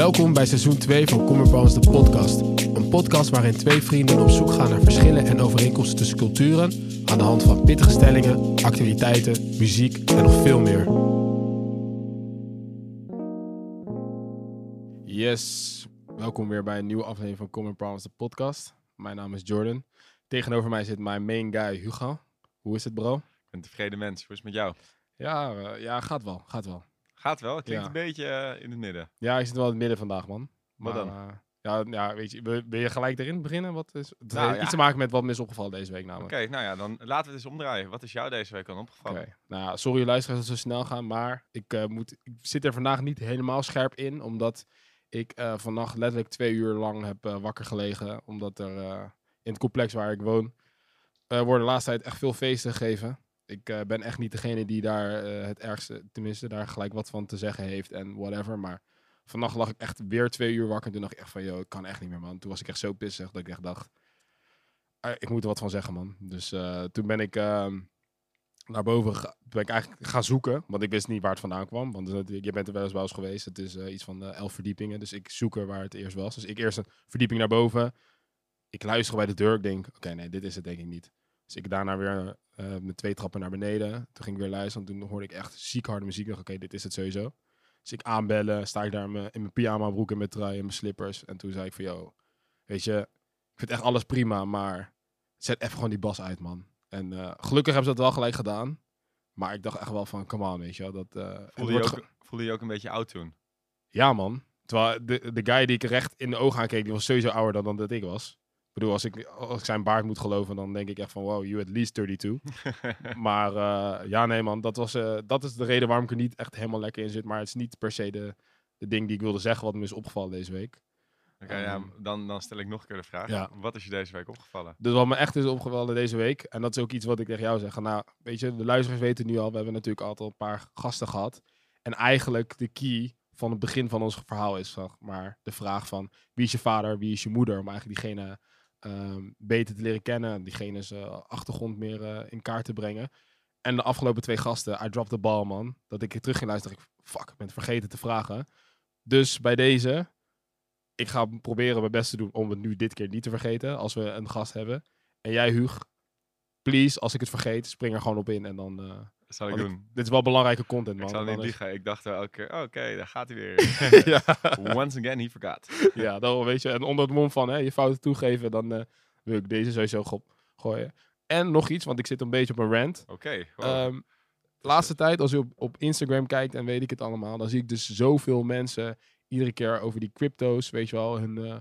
Welkom bij seizoen 2 van Commerpans de podcast. Een podcast waarin twee vrienden op zoek gaan naar verschillen en overeenkomsten tussen culturen aan de hand van pittige stellingen, activiteiten, muziek en nog veel meer. Yes, welkom weer bij een nieuwe aflevering van Common Problems de podcast. Mijn naam is Jordan. Tegenover mij zit mijn main guy Hugo. Hoe is het bro? Ik ben een tevreden mens. Hoe is het met jou? Ja, eh, ja gaat wel, gaat wel. Gaat wel. Het klinkt Ja. een beetje eh, in het midden. Ja, ik zit wel in het midden vandaag man. Wat Maar, dan? eh, ja, ja, weet je, wil, je gelijk erin beginnen? Wat is, het Nou, heeft ja. iets te maken met wat me is opgevallen deze week Oké, namelijk. nou ja, dan laten we het eens omdraaien. Wat is jou deze week al opgevallen? Oké. Nou, sorry luisteraars dat we zo snel gaan, maar ik, eh, moet, ik zit er vandaag niet helemaal scherp in, omdat ik vannacht letterlijk twee uur lang heb wakker gelegen, omdat er in het complex waar ik woon, worden de laatste tijd echt veel feesten gegeven. Ik eh, ben echt niet degene die daar eh, het ergste, tenminste daar gelijk wat van te zeggen heeft en whatever, maar vannacht lag ik echt weer twee uur wakker en toen dacht ik echt van, joh, ik kan echt niet meer man. Toen was ik echt zo pissig dat ik echt dacht, eh, ik moet er wat van zeggen man. Dus eh, toen ben ik... ehm, naar boven ga- ben ik eigenlijk gaan zoeken. Want ik wist niet waar het vandaan kwam. Want je bent er wel eens bij ons geweest. Het is iets van elf verdiepingen. Dus ik zoek er waar het eerst was. Dus ik eerst een verdieping naar boven. Ik luister bij de deur. Ik denk, oké, nee, dit is het denk ik niet. Dus ik daarna weer eh, met twee trappen naar beneden. Toen ging ik weer luisteren. En toen hoorde ik echt ziek harde muziek. Ik dacht, oké, dit is het sowieso. Dus ik aanbellen. Sta ik daar in mijn, in mijn pyjama broek en mijn trui en mijn slippers. En toen zei ik van, yo, weet je, ik vind echt alles prima. Maar zet even gewoon die bas uit, man. En eh, gelukkig hebben ze dat wel gelijk gedaan. Maar ik dacht echt wel van, come on, weet je wel. Dat, eh, Voelde, je ook, voelde je ook een beetje oud toen? ja, man. Terwijl de, de guy die ik recht in de ogen aankeek, die was sowieso ouder dan, dan dat ik was. Ik bedoel, als ik, als ik zijn baard moet geloven, dan denk ik echt van, wow, you at least 32. maar eh, ja, nee man, dat, was, eh, dat is de reden waarom ik er niet echt helemaal lekker in zit. Maar het is niet per se de, de ding die ik wilde zeggen, wat me is opgevallen deze week. Oké, ja, Ehm, dan, dan stel ik nog een keer de vraag. Ja. Wat is je deze week opgevallen? Dus wat me echt is opgevallen deze week, en dat is ook iets wat ik tegen jou zeg. Nou, weet je, de luisteraars weten nu al, we hebben natuurlijk altijd al een paar gasten gehad. En eigenlijk de key van het begin van ons verhaal is, zeg maar, de vraag van wie is je vader, wie is je moeder, om eigenlijk diegene ehm, beter te leren kennen, diegene's eh, achtergrond meer eh, in kaart te brengen. En de afgelopen twee gasten, I dropped the ball, man. Dat ik terug ging luisteren, ik, fuck, ik ben het vergeten te vragen. Dus bij deze, ik ga proberen mijn best te doen om het nu dit keer niet te vergeten, als we een gast hebben. En jij, Huug, please, als ik het vergeet, spring er gewoon op in. En dan, eh, zal ik doen. dit is wel belangrijke content, man. Ik zal niet liegen. Ik dacht wel elke keer, oh, oké, daar gaat hij weer. ja, Once again, he forgot. ja, dan weet je. En onder het mom van hè, je fouten toegeven, dan eh, wil ik deze sowieso go- gooien. En nog iets, want ik zit een beetje op een rant. Oké, wow. Ehm, laatste tijd, als je op, op Instagram kijkt en weet ik het allemaal, dan zie ik dus zoveel mensen iedere keer over die crypto's, weet je wel, hun eh,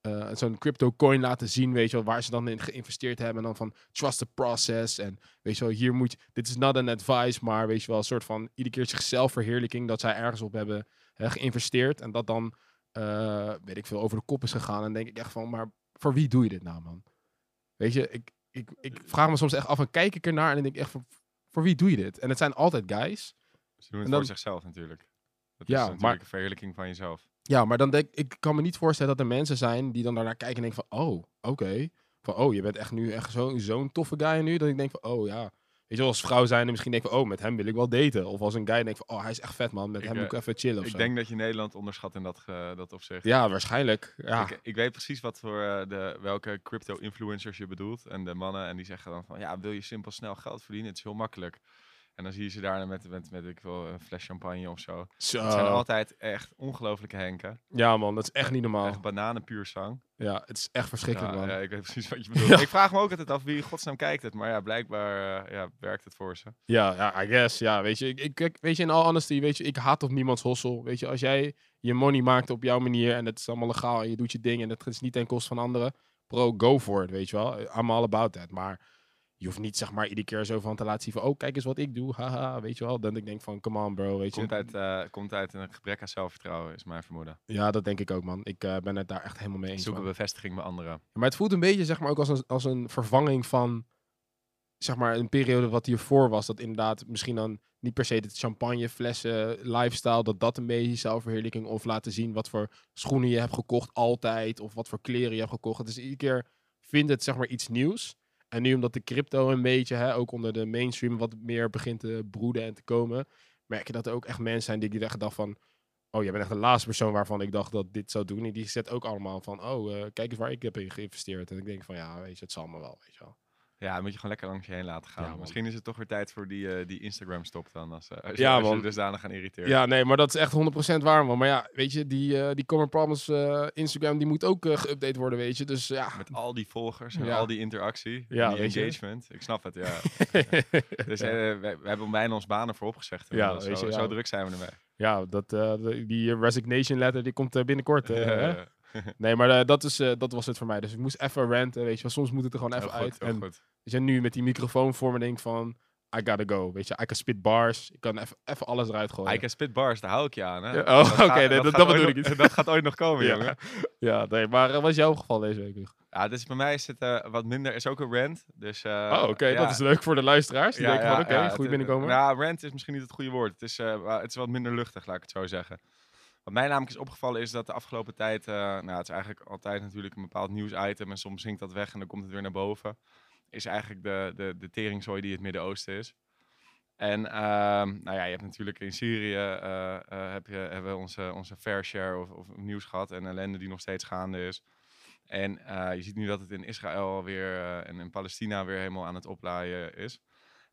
eh, zo'n crypto coin laten zien, weet je wel, waar ze dan in geïnvesteerd hebben. En dan van trust the process. En weet je wel, hier moet dit is not an advice, maar weet je wel, een soort van iedere keer zichzelf verheerlijking dat zij ergens op hebben hè, geïnvesteerd. En dat dan, eh, weet ik veel, over de kop is gegaan. En denk ik echt van, maar voor wie doe je dit nou, man? Weet je, ik, ik, ik vraag me soms echt af en kijk ik ernaar en dan denk ik echt van, voor wie doe je dit? En het zijn altijd guys. Ze doen het dan- voor zichzelf natuurlijk. Dat Ja, is natuurlijk maar- een verheerlijking van jezelf. Ja, maar dan denk ik, kan me niet voorstellen dat er mensen zijn die dan daarnaar kijken en denken van, oh, oké. Van, oh, je bent echt nu echt zo- zo'n toffe guy nu. Dat ik denk van, oh ja. Weet je wel, als vrouw zijn en misschien denk van, oh, met hem wil ik wel daten. Of als een guy denk van, oh, hij is echt vet man. Met Ik, hem eh, moet ik even chillen Ik zo. denk dat je Nederland onderschat in dat, ge- dat opzicht. Ja, waarschijnlijk. Ja. Ik, ik weet precies wat voor eh, de, welke crypto-influencers je bedoelt. En de mannen, en die zeggen dan van, ja, wil je simpel snel geld verdienen? Het is heel makkelijk. En dan zie je ze daarna met, met, met ik wil, een fles champagne of zo. Het zijn Zo. altijd echt ongelooflijke henken. Ja man, dat is echt niet normaal. Echt bananen puur zang. Ja, het is echt verschrikkelijk Ja, man. ja, ik weet precies wat je bedoelt. Ja. Ik vraag me ook altijd af wie in godsnaam kijkt het. Maar ja, blijkbaar eh, ja, werkt het voor ze. Ja, ja, I guess. Ja, weet je, ik, ik, weet je, in all honesty, weet je, ik haat op niemands hossel. Weet je, als jij je money maakt op jouw manier en het is allemaal legaal en je doet je ding en het is niet ten koste van anderen, bro, go for it, weet je wel. I'm all about that. Maar je hoeft niet, zeg maar, iedere keer zo van te laten zien van, oh, kijk eens wat ik doe, haha, weet je wel. Dan ik denk van, come on, bro, weet je. Komt uit, eh, komt uit een gebrek aan zelfvertrouwen, is mijn vermoeden. Ja, dat denk ik ook, man. Ik eh, ben het daar echt helemaal mee eens. Zoek een man. bevestiging bij anderen. Maar het voelt een beetje, zeg maar, ook als een, als een vervanging van, zeg maar, een periode wat hiervoor was. Dat inderdaad misschien dan niet per se het champagneflessen lifestyle, dat dat een beetje zelfverheerlijking of laten zien wat voor schoenen je hebt gekocht altijd, of wat voor kleren je hebt gekocht. Het is iedere keer, vindt het zeg maar iets nieuws. En nu omdat de crypto een beetje, hè, ook onder de mainstream wat meer begint te broeden en te komen, merk je dat er ook echt mensen zijn die die echt dachten van, oh, jij bent echt de laatste persoon waarvan ik dacht dat dit zou doen. En die zet ook allemaal van, oh, uh, kijk eens waar ik heb in geïnvesteerd. En ik denk van, ja, weet je, het zal me wel, weet je wel. Ja, moet je gewoon lekker langs je heen laten gaan. Ja, Misschien is het toch weer tijd voor die, uh, die Instagram-stop dan, als, uh, als, Ja, je, als je man. dusdanig gaan irriteren. Ja, nee, maar dat is echt 100% waar, man. Maar ja, weet je, die, eh, die Common Problems eh, Instagram, die moet ook eh, geüpdate worden, weet je. Dus ja. Met al die volgers en Ja. al die interactie, Ja, en die je. engagement. Ik snap het, ja. Dus eh, we, we hebben bijna ons banen voor opgezegd. Ja, weet zo, je, zo ja. druk zijn we ermee. ja, dat, eh, die resignation letter, die komt eh, binnenkort. eh, hè? Ja, Nee, maar eh, dat, is, eh, dat was het voor mij. Dus ik moest even ranten, weet je wel. Soms moet het er gewoon even goed, uit. En goed. je, nu met die microfoon voor me denk van... I gotta go, weet je. I can spit bars. Ik kan even, alles eruit gooien. I can spit bars, daar hou ik je aan. Hè? Ja, oh, oké, nee, dat- dat bedoel ik niet. Dat gaat ooit nog komen, Ja. jongen. Ja, nee, maar eh, wat is jouw geval deze week? Ja, dus bij mij is het wat minder, is ook een rant. Dus, oh, oké, ja. dat is leuk voor de luisteraars. Die denken van, oké, goed binnenkomen. Ja, rant is misschien niet het goede woord. Het is, het is wat minder luchtig, laat ik het zo zeggen. Wat mij namelijk is opgevallen is dat de afgelopen tijd... eh, nou, het is eigenlijk altijd natuurlijk een bepaald nieuwsitem... en soms zinkt dat weg en dan komt het weer naar boven. Is eigenlijk de, de, de teringzooi die het Midden-Oosten is. En ehm, nou ja, je hebt natuurlijk in Syrië... eh, eh, heb je, hebben we onze, onze fair share of, of nieuws gehad... en ellende die nog steeds gaande is. En je ziet nu dat het in Israël weer en in Palestina weer helemaal aan het oplaaien is.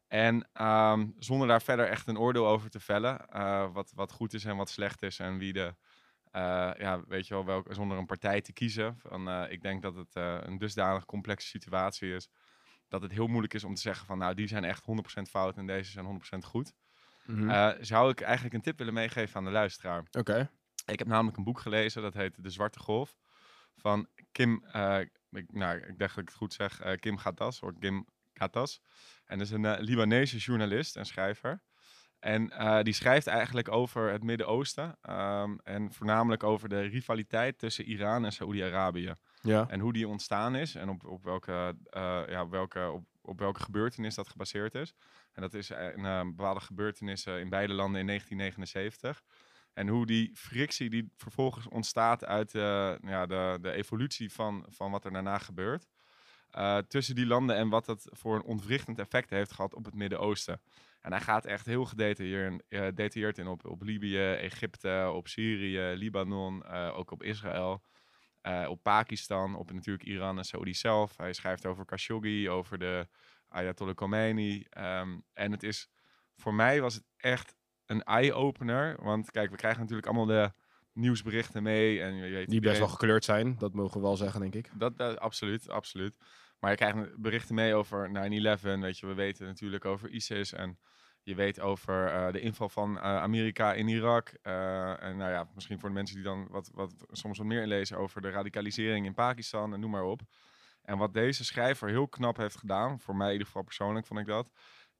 En ehm, zonder daar verder echt een oordeel over te vellen, eh, wat, wat goed is en wat slecht is en wie de, eh, ja, weet je wel, welke, zonder een partij te kiezen. Van, eh, ik denk dat het een dusdanig complexe situatie is, dat het heel moeilijk is om te zeggen van, nou, die zijn echt 100% fout en deze zijn 100% goed. Mhm. Zou ik eigenlijk een tip willen meegeven aan de luisteraar? Oké. Ik heb namelijk een boek gelezen, dat heet De Zwarte Golf, van Kim, ik, nou, ik dacht dat ik het goed zeg, Kim Gattas, of Kim Gattas. En dat is een eh, Libanese journalist en schrijver. En eh, die schrijft eigenlijk over het Midden-Oosten ehm, en voornamelijk over de rivaliteit tussen Iran en Saoedi-Arabië. Ja. En hoe die ontstaan is en op, op, welke, eh, ja, welke, op, op welke gebeurtenis dat gebaseerd is. En dat is een bepaalde gebeurtenissen in beide landen in 1979. En hoe die frictie die vervolgens ontstaat uit ja, de, de evolutie van, van wat er daarna gebeurt. Eh, tussen die landen en wat dat voor een ontwrichtend effect heeft gehad op het Midden-Oosten. En hij gaat echt heel gedetailleerd in, eh, in op, op Libië, Egypte, op Syrië, Libanon, eh, ook op Israël. op Pakistan, op natuurlijk Iran en Saudi zelf. Hij schrijft over Khashoggi, over de Ayatollah Khomeini. ehm, en het is, voor mij was het echt een eye-opener. Want kijk, we krijgen natuurlijk allemaal de nieuwsberichten mee. En je weet, Die best wel gekleurd zijn, dat mogen we wel zeggen, denk ik. dat, dat, absoluut, absoluut. Maar je krijgt berichten mee over 9-11. Weet je, we weten natuurlijk over ISIS. En je weet over eh, de inval van eh, Amerika in Irak. Eh, en nou ja, misschien voor de mensen die dan wat, wat, soms wat meer inlezen over de radicalisering in Pakistan en noem maar op. En wat deze schrijver heel knap heeft gedaan, voor mij in ieder geval persoonlijk vond ik dat,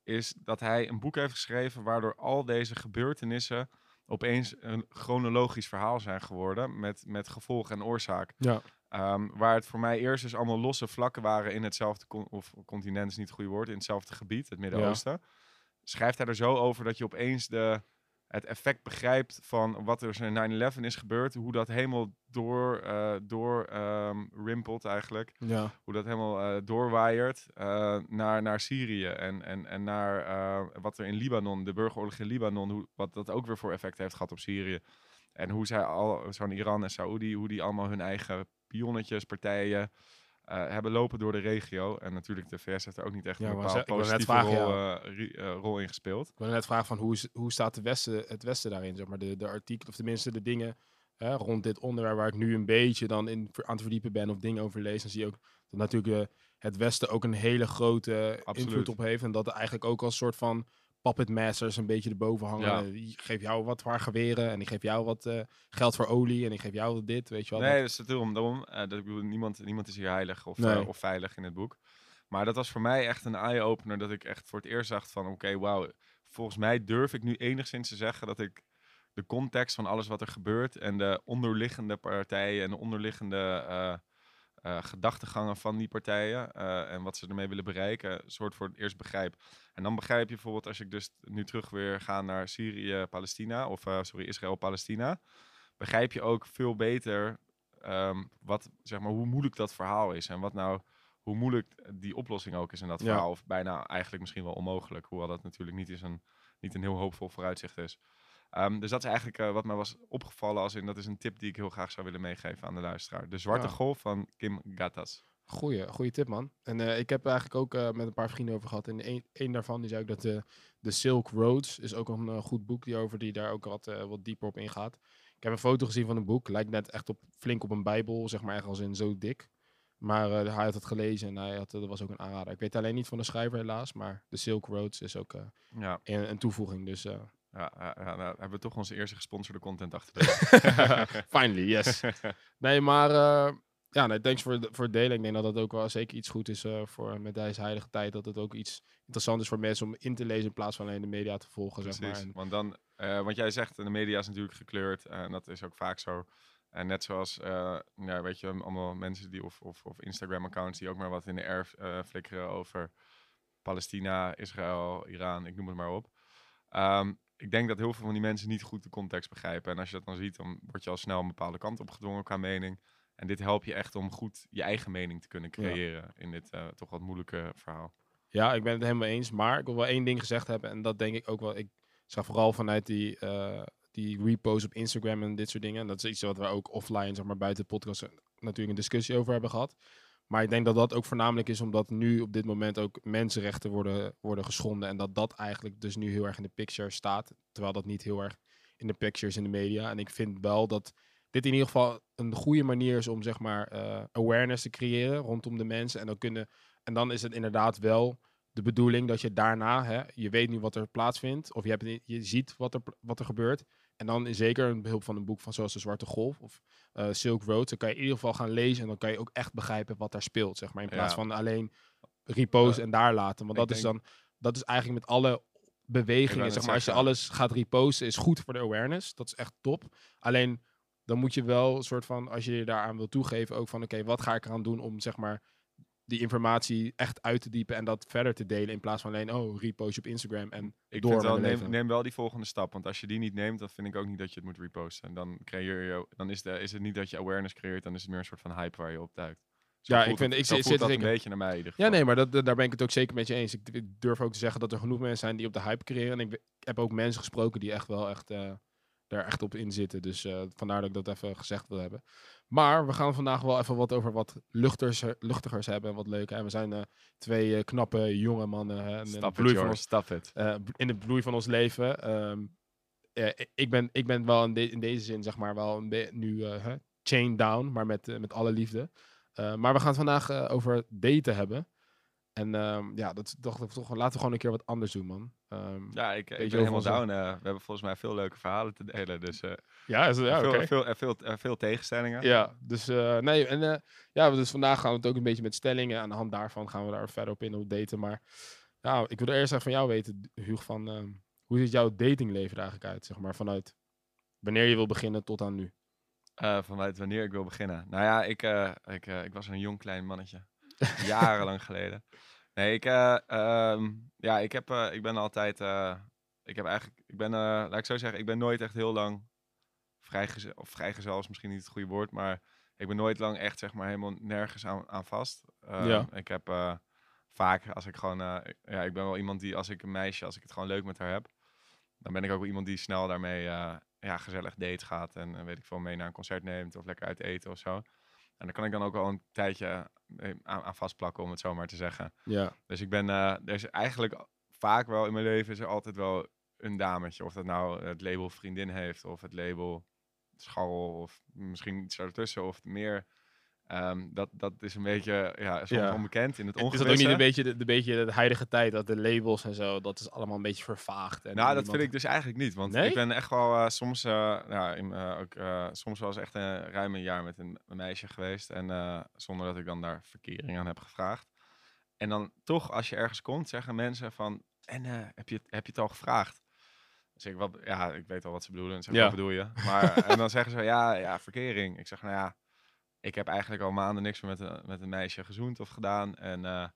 is dat hij een boek heeft geschreven waardoor al deze gebeurtenissen opeens een chronologisch verhaal zijn geworden met, met gevolg en oorzaak. Ja. Ehm, waar het voor mij eerst dus allemaal losse vlakken waren in hetzelfde con- of continent is niet het goede woord, in hetzelfde gebied, het Midden-Oosten. Schrijft hij er zo over dat je opeens de, het effect begrijpt van wat er in 9-11 is gebeurd, hoe dat helemaal door, eh, door ehm, rimpelt eigenlijk, Ja. hoe dat helemaal eh, doorwaaiert eh, naar, naar Syrië en, en, en naar wat er in Libanon, de burgeroorlog in Libanon, hoe, wat dat ook weer voor effect heeft gehad op Syrië. En hoe zij al, zo'n Iran en Saoedi, hoe die allemaal hun eigen pionnetjes, partijen eh, hebben lopen door de regio. En natuurlijk, de VS heeft er ook niet echt Ja, een bepaalde positieve vragen, rol, eh, ri- eh, rol in gespeeld. Ik wil net vragen van hoe, is- hoe staat de Westen, het Westen daarin? Zeg maar, de, de artikelen, of tenminste de dingen hè, rond dit onderwerp waar ik nu een beetje dan in, aan het verdiepen ben of dingen over lees. Dan zie je ook dat natuurlijk eh, het Westen ook een hele grote Absoluut. invloed op heeft. En dat er eigenlijk ook als soort van puppet masters een beetje erboven hangen. Ja. Ik geef jou wat waar geweren en ik geef jou wat eh, geld voor olie en ik geef jou dit, weet je wel. Nee, Dat- dus daarom, daarom eh, dat ik bedoel, niemand, niemand is hier heilig of, Nee. eh, of veilig in het boek. Maar dat was voor mij echt een eye-opener dat ik echt voor het eerst zag van oké, wauw. Volgens mij durf ik nu enigszins te zeggen dat ik de context van alles wat er gebeurt en de onderliggende partijen en de onderliggende eh, gedachtegangen van die partijen eh, en wat ze ermee willen bereiken, soort voor het eerst begrijp. En dan begrijp je bijvoorbeeld als ik dus nu terug weer ga naar Syrië, Palestina, of eh, sorry, Israël, Palestina, begrijp je ook veel beter ehm, wat, zeg maar, hoe moeilijk dat verhaal is. En wat nou, hoe moeilijk die oplossing ook is in dat Ja. verhaal. Of bijna eigenlijk misschien wel onmogelijk. Hoewel dat natuurlijk niet, is een, niet een heel hoopvol vooruitzicht is. Ehm, dus dat is eigenlijk eh, wat mij was opgevallen als in dat is een tip die ik heel graag zou willen meegeven aan de luisteraar. De Zwarte Ja. Golf van Kim Gattas. Goeie, goeie tip, man. En eh, ik heb er eigenlijk ook eh, met een paar vrienden over gehad. En een, een daarvan die zei ook dat de, de Silk Roads is ook een goed boek die over die daar ook wat, wat dieper op ingaat. Ik heb een foto gezien van een boek. Lijkt net echt op, flink op een bijbel, zeg maar, echt als in zo dik. Maar hij had het gelezen en hij had, dat was ook een aanrader. Ik weet alleen niet van de schrijver helaas, maar de Silk Roads is ook Ja, een, een toevoeging. Dus ja, ja, ja, nou, hebben we toch onze eerste gesponsorde content achter de rug. finally, yes. Nee, maar eh, ja, nee, thanks voor, de- voor het delen. Ik denk dat dat ook wel zeker iets goed is eh, voor met deze heilige tijd. Dat het ook iets interessant is voor mensen om in te lezen in plaats van alleen de media te volgen, zeg maar. Precies, En, want dan, eh, want jij zegt, de media is natuurlijk gekleurd en dat is ook vaak zo. En net zoals, ja, weet je, allemaal mensen die of, of, of Instagram-accounts die ook maar wat in de air eh, flikkeren over Palestina, Israël, Iran, ik noem het maar op. Ehm, ik denk dat heel veel van die mensen niet goed de context begrijpen. En als je dat dan ziet, dan word je al snel een bepaalde kant op gedwongen qua mening. En dit helpt je echt om goed je eigen mening te kunnen Ja. creëren in dit eh, toch wat moeilijke verhaal. ja, ik ben het helemaal eens. Maar ik wil wel één ding gezegd hebben. En dat denk ik ook wel. Ik zag vooral vanuit die, eh, die repost op Instagram en dit soort dingen. En dat is iets wat we ook offline, zeg maar buiten de podcast, natuurlijk een discussie over hebben gehad. Maar ik denk dat dat ook voornamelijk is omdat nu op dit moment ook mensenrechten worden, worden geschonden. En dat dat eigenlijk dus nu heel erg in de picture staat. Terwijl dat niet heel erg in de picture is in de media. En ik vind wel dat dit in ieder geval een goede manier is om zeg maar eh, awareness te creëren rondom de mensen. En dan, kunnen, en dan is het inderdaad wel de bedoeling dat je daarna, hè, je weet nu wat er plaatsvindt. Of je, hebt, je ziet wat er, wat er gebeurt. En dan zeker een behulp van een boek van zoals De Zwarte Golf of eh, Silk Road. Dan kan je in ieder geval gaan lezen en dan kan je ook echt begrijpen wat daar speelt. Zeg maar, in plaats Ja. van alleen reposten en daar laten. Want dat is dan, dat is eigenlijk met alle bewegingen. Zeg maar, als je alles gaat reposten, is goed voor de awareness. Dat is echt top. Alleen dan moet je wel een soort van, als je je daaraan wil toegeven, ook van oké, wat ga ik eraan doen om zeg maar die informatie echt uit te diepen en dat verder te delen in plaats van alleen, oh, repost je op Instagram en Ik door vind wel, neem, neem wel die volgende stap. Want als je die niet neemt, dan vind ik ook niet dat je het moet reposten. En dan, creëer je, dan is, de, is het niet dat je awareness creëert, dan is het meer een soort van hype waar je op duikt. Zo Ja, ik vind- het, ik zit- dat een beetje naar mij Ja, nee, maar dat, daar ben ik het ook zeker met je eens. Ik, ik durf ook te zeggen dat er genoeg mensen zijn die op de hype creëren. En ik, heb ook mensen gesproken die echt wel echt, eh, daar echt op in zitten. Dus eh, vandaar dat ik dat even gezegd wil hebben. Maar we gaan vandaag wel even wat over wat luchters, luchtigers hebben. en Wat leuk. En we zijn eh, twee eh, knappe jonge mannen. Hè, in de bloei van eh, b- in de bloei van ons leven. Ehm, eh, ik, ben, ik ben wel in, de- in deze zin, zeg maar, wel nu eh, hè, chain down, maar met, eh, met alle liefde. Eh, maar we gaan het vandaag eh, over daten hebben. En ehm, ja, dat dacht ik toch, laten we gewoon een keer wat anders doen, man. Ehm, Ja, ik, ik ben helemaal down. eh, we hebben volgens mij veel leuke verhalen te delen. Dus eh, ja, is, ja, veel, veel, eh, veel, veel tegenstellingen. Ja, dus nee, en ja, dus vandaag gaan we het ook een beetje met stellingen. Aan de hand daarvan gaan we daar verder op in op daten. Maar ja, ik wil eerst even van jou weten, Hugo, van ehm, hoe ziet jouw datingleven eigenlijk uit? Zeg maar vanuit wanneer je wil beginnen tot aan nu. Vanuit wanneer ik wil beginnen. Nou ja, ik, ik, ik was een jong klein mannetje. Jarenlang geleden. Nee, ik, eh, ehm, ja, ik, heb, eh, ik ben altijd. eh, ik heb eigenlijk. Ik ben, laat ik zo zeggen, ik ben nooit echt heel lang vrijgezel. Of vrijgezel is misschien niet het goede woord, maar ik ben nooit lang echt, zeg maar, helemaal nergens aan, aan vast. Ehm, Ja. Ik heb vaak, als ik gewoon. ja, ik ben wel iemand die, als ik een meisje, als ik het gewoon leuk met haar heb, dan ben ik ook wel iemand die snel daarmee ja, gezellig date gaat en weet ik veel mee naar een concert neemt of lekker uit eten of zo. En daar kan ik dan ook wel een tijdje eh, aan, aan vastplakken, om het zo maar te zeggen. Ja, Dus ik ben, eh, er is eigenlijk vaak wel in mijn leven is er altijd wel een dametje. Of dat nou het label vriendin heeft of het label scharrel of misschien iets ertussen of meer. Ehm, dat, dat is een beetje ja, soms Ja. onbekend in het is dat ongewisse. ook niet een beetje de, de, beetje de huidige tijd, dat de labels en zo, dat is allemaal een beetje vervaagd. En Nou, dat vind ik dus eigenlijk niet. Want Nee? ik ben echt wel eh, soms, eh, ja, in, eh, ook, soms eens echt een, ruim een jaar met een, een meisje geweest. En zonder dat ik dan daar verkering aan heb gevraagd. En dan toch, als je ergens komt, zeggen mensen van... En heb, je, het- heb je het al gevraagd? Zeg ik, wat, ja, ik weet al wat ze bedoelen. En zeg Ja. wat bedoel je? Maar, en dan zeggen ze, ja, ja, verkering. Ik zeg, nou ja, ik heb eigenlijk al maanden niks meer met een, met een meisje gezoend of gedaan. En eh,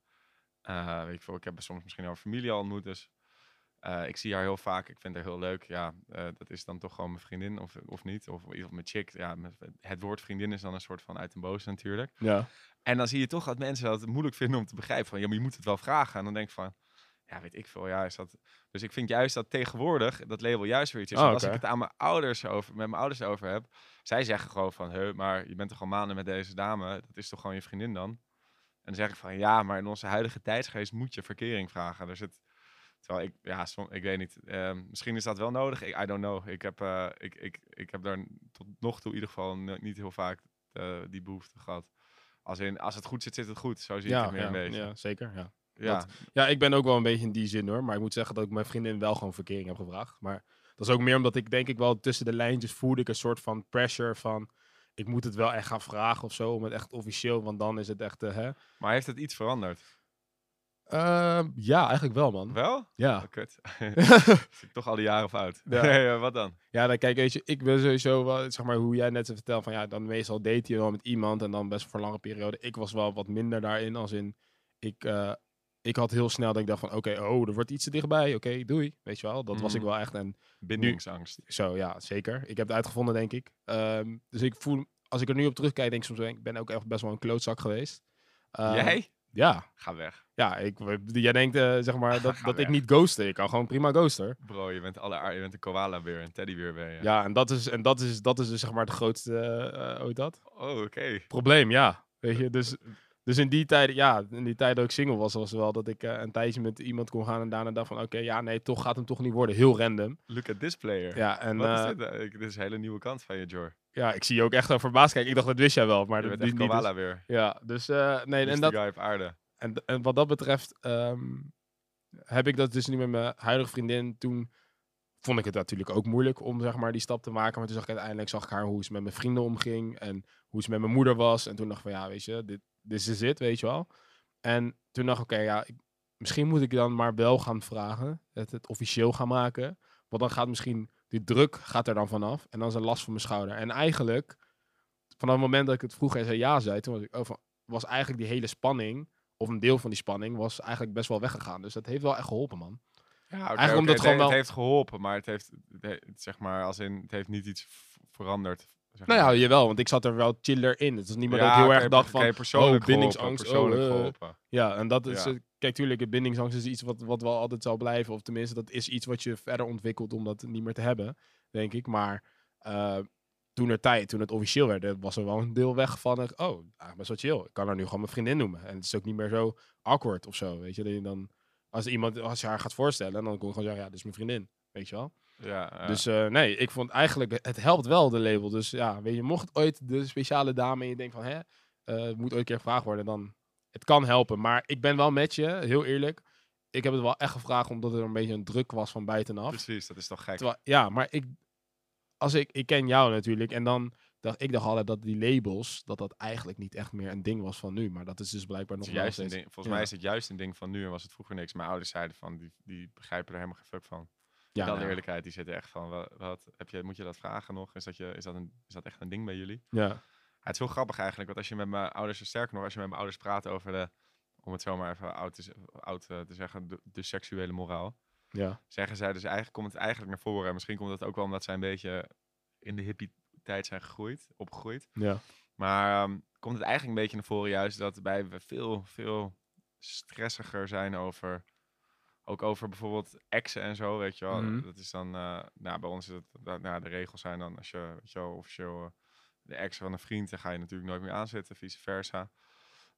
eh, weet ik veel, ik heb soms misschien al familie al ontmoet. Dus eh, ik zie haar heel vaak. Ik vind haar heel leuk. Ja, eh, dat is dan toch gewoon mijn vriendin of, of niet. Of, of mijn chick. Ja, het woord vriendin is dan een soort van uit een boos natuurlijk. Ja. En dan zie je toch dat mensen dat moeilijk vinden om te begrijpen. Van, ja, maar je moet het wel vragen. En dan denk ik van, ja, weet ik veel. Ja, is dat... Dus ik vind juist dat tegenwoordig dat label juist weer iets is. Oh, als ik het aan mijn ouders over, met mijn ouders over heb, zij zeggen gewoon van, he, maar je bent toch al maanden met deze dame, dat is toch gewoon je vriendin dan? En dan zeg ik van, ja, maar in onze huidige tijdsgeest moet je verkering vragen. Dus het, terwijl ik, ja, som, ik weet niet. Ehm, misschien is dat wel nodig. Ik, I don't know. Ik heb, eh, ik, ik, ik heb daar tot nog toe in ieder geval niet heel vaak eh, die behoefte gehad. Als, in, als het goed zit, zit het goed. Zo zie ik Ja, het meer ja, een beetje. ja, zeker. Ja. Ja. dat- Ja, ik ben ook wel een beetje in die zin hoor. Maar ik moet zeggen dat ik mijn vriendin wel gewoon verkering heb gevraagd. Maar dat is ook meer omdat ik denk ik wel tussen de lijntjes voelde ik een soort van pressure van... Ik moet het wel echt gaan vragen of zo, om het echt officieel, want dan is het echt, eh, hè? Maar heeft het iets veranderd? Ehm, ja, eigenlijk wel, man. Wel? Ja. Oh, kut. Toch al die jaren fout. Ja. Nee, wat dan? Ja, dan kijk, weet je, ik ben sowieso wel, zeg maar, hoe jij net zo vertelt, van ja, dan meestal date je wel met iemand en dan best voor een lange periode. Ik was wel wat minder daarin, als in, ik, eh, ik had heel snel dat ik dacht van, oké, oh, er wordt iets te dichtbij, oké, doei, weet je wel. Dat was ik Mhm. wel echt en Bindingsangst. zo, ja, zeker. Ik heb het uitgevonden, denk ik. Ehm, dus ik voel, als ik er nu op terugkijk, denk ik soms, ik ben ook echt best wel een klootzak geweest. Ehm, Jij? Ja, Ga weg. ja, ik, jij denkt, eh, zeg maar, dat, dat ik niet ghosten. Ik kan gewoon prima ghosten. Bro, je bent, alle, je bent een koala weer, een teddybeer ben je. Ja, en dat is, en dat is, dat is dus zeg maar de grootste, hoe heet dat? Oh, oké. Probleem, ja. Weet je, dus, dus in die tijd, ja, in die tijd dat ik single was, was wel dat ik eh, een tijdje met iemand kon gaan en daarna dacht van, oké, ja, nee, toch gaat hem toch niet worden. Heel random. Look at this player. Ja, en Wat eh, is dit? Eh, dit is een hele nieuwe kant van je, Jor. ja, ik zie je ook echt verbaasd kijken. Ik dacht, dat wist jij wel, maar Je dat bent echt niet, koala dus. weer. Ja, dus eh, nee, en, dat, guy op aarde. en, en wat dat betreft ehm, heb ik dat dus nu met mijn huidige vriendin. Toen vond ik het natuurlijk ook moeilijk om zeg maar die stap te maken. Maar toen zag ik uiteindelijk zag ik haar hoe ze met mijn vrienden omging en hoe ze met mijn moeder was. En toen dacht ik van ja, weet je, dit, dit is het, weet je wel. En toen dacht ik, oké, ja, ik- misschien moet ik dan maar wel gaan vragen, het, het officieel gaan maken. Want dan gaat misschien die druk gaat er dan vanaf en dan is een last van mijn schouder. En eigenlijk, vanaf het moment dat ik het vroeg en zei ja zei, toen was ik, oh, van, was eigenlijk die hele spanning, of een deel van die spanning, was eigenlijk best wel weggegaan. Dus dat heeft wel echt geholpen, man. Ja, Eigenlijk omdat het, gewoon he- het wel- heeft geholpen, maar het heeft, het zeg maar, als in, het heeft niet iets veranderd. Zeg Nou ja, jawel, want ik zat er wel chiller in. Het is niet meer dat ik heel erg dacht oké, van, persoonlijk oh, bindingsangst, geholpen, persoonlijk oh, eh. geholpen. Ja, en dat is, Ja. eh, kijk, tuurlijk, bindingsangst is iets wat, wat wel altijd zal blijven. Of tenminste, dat is iets wat je verder ontwikkelt om dat niet meer te hebben, denk ik. Maar eh, toen er tijd, toen het officieel werd, was er wel een deel weg van, eh, oh, eigenlijk best wel chill. Ik kan haar nu gewoon mijn vriendin noemen. En het is ook niet meer zo awkward of zo, weet je. Dat je dan, als iemand, als je haar gaat voorstellen, dan kon ik gewoon zeggen, ja, dit is mijn vriendin, weet je wel. Ja, ja. Dus eh, nee, ik vond eigenlijk, het helpt wel, de label. Dus ja, weet je, mocht ooit de speciale dame en je denkt van, hè, eh, moet ooit een keer gevraagd worden, dan, het kan helpen. Maar ik ben wel met je, heel eerlijk. Ik heb het wel echt gevraagd omdat er een beetje een druk was van buitenaf. precies, dat is toch gek. Terwijl, ja, maar ik, als ik, ik ken jou natuurlijk en dan dacht ik dacht altijd dat die labels, dat dat eigenlijk niet echt meer een ding was van nu. Maar dat is dus blijkbaar nog juist een steeds. ding, volgens ja. mij is het juist een ding van nu en was het vroeger niks. Mijn ouders zeiden van, die, die begrijpen er helemaal geen fuck van. Ja, Dan de nou, eerlijkheid, die zitten echt van, wat, wat heb je, moet je dat vragen nog? Is dat, je, is, dat een, is dat echt een ding bij jullie? ja. Ja, het is heel grappig eigenlijk, want als je met mijn ouders, sterker nog, als je met mijn ouders praat over de, om het zomaar even oud te, oud, eh, te zeggen, de, de seksuele moraal, ja. zeggen zij dus eigenlijk, komt het eigenlijk naar voren. En misschien komt dat ook wel omdat zij een beetje in de hippie tijd zijn gegroeid, opgegroeid. Ja. Maar ehm, komt het eigenlijk een beetje naar voren juist dat wij veel, veel stressiger zijn over, ook over bijvoorbeeld exen en zo, weet je wel. Mhm. Dat is dan, eh, nou bij ons is het, dat, nou, de regels zijn dan als je, weet je wel, officieel eh, de ex van een vriend, dan ga je natuurlijk nooit meer aanzetten, vice versa.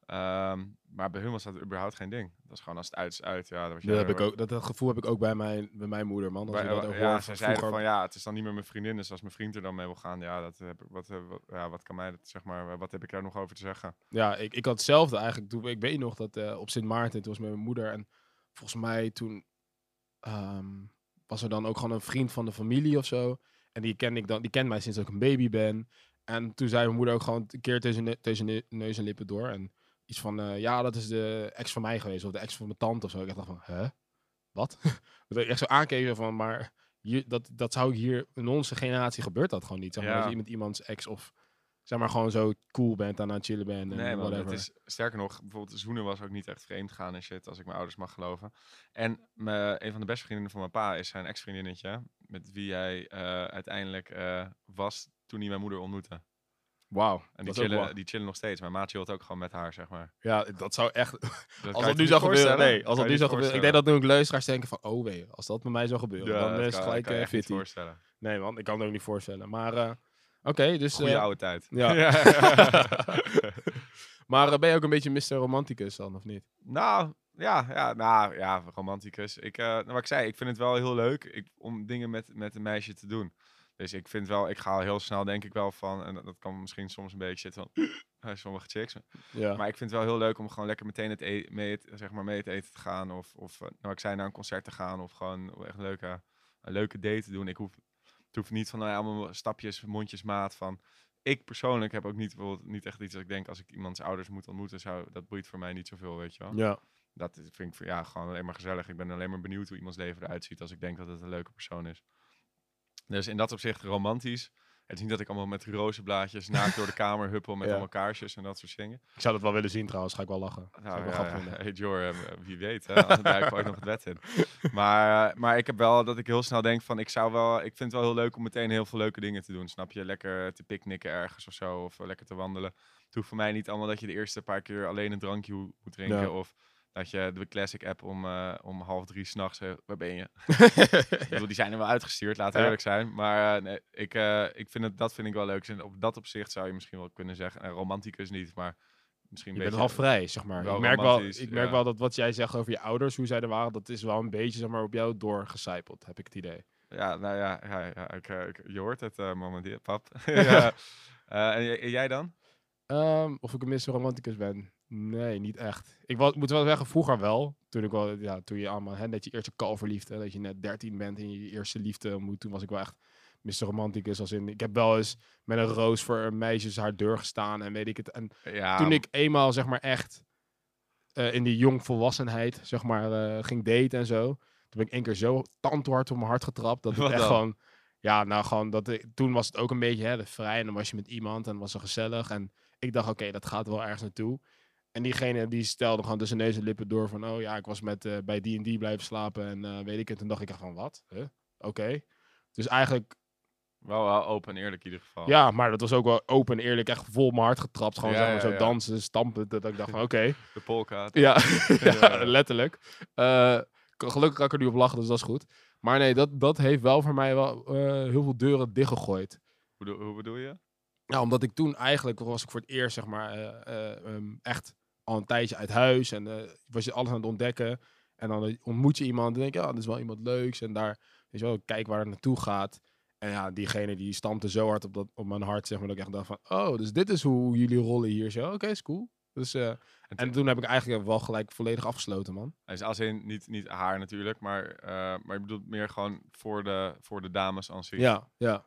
Ehm, maar bij hun was dat überhaupt geen ding. Dat is gewoon als het uit is uit. Ja, dat, heb ik ook, dat, dat gevoel heb ik ook bij mijn, bij mijn moeder, man. Als bij- je dat ja, ze van zeiden van ja, het is dan niet meer mijn vriendin, dus als mijn vriend er dan mee wil gaan, ja, dat heb ik, wat, eh, wat, ja, wat kan mij dat, zeg maar, wat heb ik daar nog over te zeggen? Ja, ik, ik had hetzelfde eigenlijk. Toen, ik weet nog dat op Sint Maarten, toen was met mijn moeder. En volgens mij toen ehm, was er dan ook gewoon een vriend van de familie of zo. En die kende ik dan, die kent mij sinds ik een baby ben. En toen zei mijn moeder ook gewoon een keer tussen, ne- tussen ne- neus en lippen door. En iets van, eh, ja, dat is de ex van mij geweest. Of de ex van mijn tante of zo. Ik dacht van, hè? Wat? dat ik echt zo aankeek van, maar hier, dat, dat zou hier in onze generatie gebeurt dat gewoon niet. Zeg maar, Ja. als je iemand iemands ex of zeg maar gewoon zo cool bent en aan het chillen bent en Nee, whatever. het is sterker nog, bijvoorbeeld zoenen was ook niet echt vreemd gaan en shit, als ik mijn ouders mag geloven. En me, een van de beste vriendinnen van mijn pa is zijn ex-vriendinnetje, met wie hij eh, uiteindelijk eh, was toen hij mijn moeder ontmoette. Wauw. En die chillen, die chillen nog steeds. Mijn maat chillt ook gewoon met haar, zeg maar. Ja, dat zou echt... Dat Als dat nu zou gebeuren... Nee, als dat nu zou gebeuren... Ik denk dat nu ook luisteraars denken van... Oh wee, als dat met mij zou gebeuren, Ja, dan is het gelijk kan je eh niet voorstellen. Nee man, ik kan het ook niet voorstellen. Maar oké, dus... Goeie eh, oude tijd. ja. maar eh, ben je ook een beetje Mr. Romanticus dan, of niet? Nou, ja, ja, nou, ja, romanticus. Ik, eh, nou, wat ik zei, ik vind het wel heel leuk ik, om dingen met, met een meisje te doen. Dus ik vind wel, ik ga al heel snel denk ik wel van, en dat, dat kan misschien soms een beetje zitten van, sommige chicks. Ja. Maar ik vind het wel heel leuk om gewoon lekker meteen het e mee, het- zeg maar mee het eten te gaan. Of, of nou, ik zei, naar een concert te gaan. Of gewoon echt een leuke, een leuke date te doen. Ik hoef, het hoeft niet van nou ja, allemaal stapjes, mondjesmaat van... Ik persoonlijk heb ook niet, bijvoorbeeld, niet echt iets dat ik denk als ik iemands ouders moet ontmoeten, zou, dat boeit voor mij niet zoveel, weet je wel. ja. Dat vind ik voor- ja, gewoon alleen maar gezellig. Ik ben alleen maar benieuwd hoe iemands leven eruit ziet als ik denk dat het een leuke persoon is. Dus in dat opzicht romantisch. Het is niet dat ik allemaal met rozenblaadjes naakt door de kamer huppel met Ja. allemaal kaarsjes en dat soort dingen. Ik zou dat wel willen zien trouwens, ga ik wel lachen. Nou, wel ja, hey Jor, eh, wie weet, hè? Duik ooit nog het bed in. Maar, eh, maar ik heb wel dat ik heel snel denk van, ik zou wel, ik vind het wel heel leuk om meteen heel veel leuke dingen te doen. Snap je? Lekker te picknicken ergens of zo, of lekker te wandelen. Het hoeft voor mij niet allemaal dat je de eerste paar keer alleen een drankje moet drinken, Ja. of dat je de classic app om, eh, om half drie s'nachts, uh, waar ben je? ik bedoel, die zijn er wel uitgestuurd, laten we Ja. eerlijk zijn. Maar eh, nee, ik, eh, ik vind het, dat vind ik wel leuk. Dus op dat opzicht zou je misschien wel kunnen zeggen, en romanticus niet, maar misschien Je een bent half vrij, zeg maar. ik merk, wel, ik merk ja. wel dat wat jij zegt over je ouders, hoe zij er waren, dat is wel een beetje zeg maar, op jou doorgecijpeld, heb ik het idee. Ja, nou ja, ja, ja ik, eh, ik- je hoort het, eh momenteel, pap. ja. Eh, en, en jij dan? Ehm, of ik een. Romanticus ben? Nee, niet echt. Ik wa- moet wel zeggen, vroeger wel. Toen, ik wel, ja, toen je allemaal, hè, net je eerste kalverliefde, dat je net 13 bent en je eerste liefde ontmoet, toen was ik wel echt Mr. Romanticus. Als in, ik heb wel eens met een roos voor een meisjes haar deur gestaan en weet ik het. En Ja, toen ik eenmaal, zeg maar, echt eh, in die jongvolwassenheid, zeg maar, eh, ging daten en zo. Toen ben ik één keer zo tandhard op mijn hart getrapt. Dat Wat echt gewoon... Ja, nou gewoon, dat ik, toen was het ook een beetje hè, de vrij. En dan was je met iemand en was het gezellig. En ik dacht, oké, dat gaat wel ergens naartoe. En diegene die stelde gewoon tussen neus en lippen door van... Oh ja, ik was met, eh, bij die en die blijven slapen en eh, weet ik het. Toen dacht ik echt van, wat? Huh? Oké. Dus eigenlijk, wel, wel open en eerlijk in ieder geval. ja, maar dat was ook wel open en eerlijk. Echt vol mijn hart getrapt. Gewoon Ja, zeg maar, ja, zo ja. dansen, stampen. Dat ik dacht van, oké. De polka. Ja, letterlijk. Eh, gelukkig kan ik er nu op lachen, dus dat is goed. Maar nee, dat, dat heeft wel voor mij wel heel veel deuren dichtgegooid. Hoe, bedoel- hoe bedoel je? Ja, omdat ik toen eigenlijk was ik voor het eerst, zeg maar, eh, eh, ehm, echt al een tijdje uit huis. En eh, was je alles aan het ontdekken. En dan eh, ontmoet je iemand en denk je, ja, dit is wel iemand leuks. En daar, weet je wel, kijk waar het naartoe gaat. En ja, diegene die stampte zo hard op, dat, op mijn hart, zeg maar, dat ik echt dacht van, oh, dus dit is hoe jullie rollen hier zo. Oké, is cool. Dus, eh, en toen heb ik eigenlijk wel gelijk volledig afgesloten, man. Dus als in, niet, niet haar natuurlijk, maar, maar je bedoelt meer gewoon voor de, voor de dames aan zich. Ja, ja.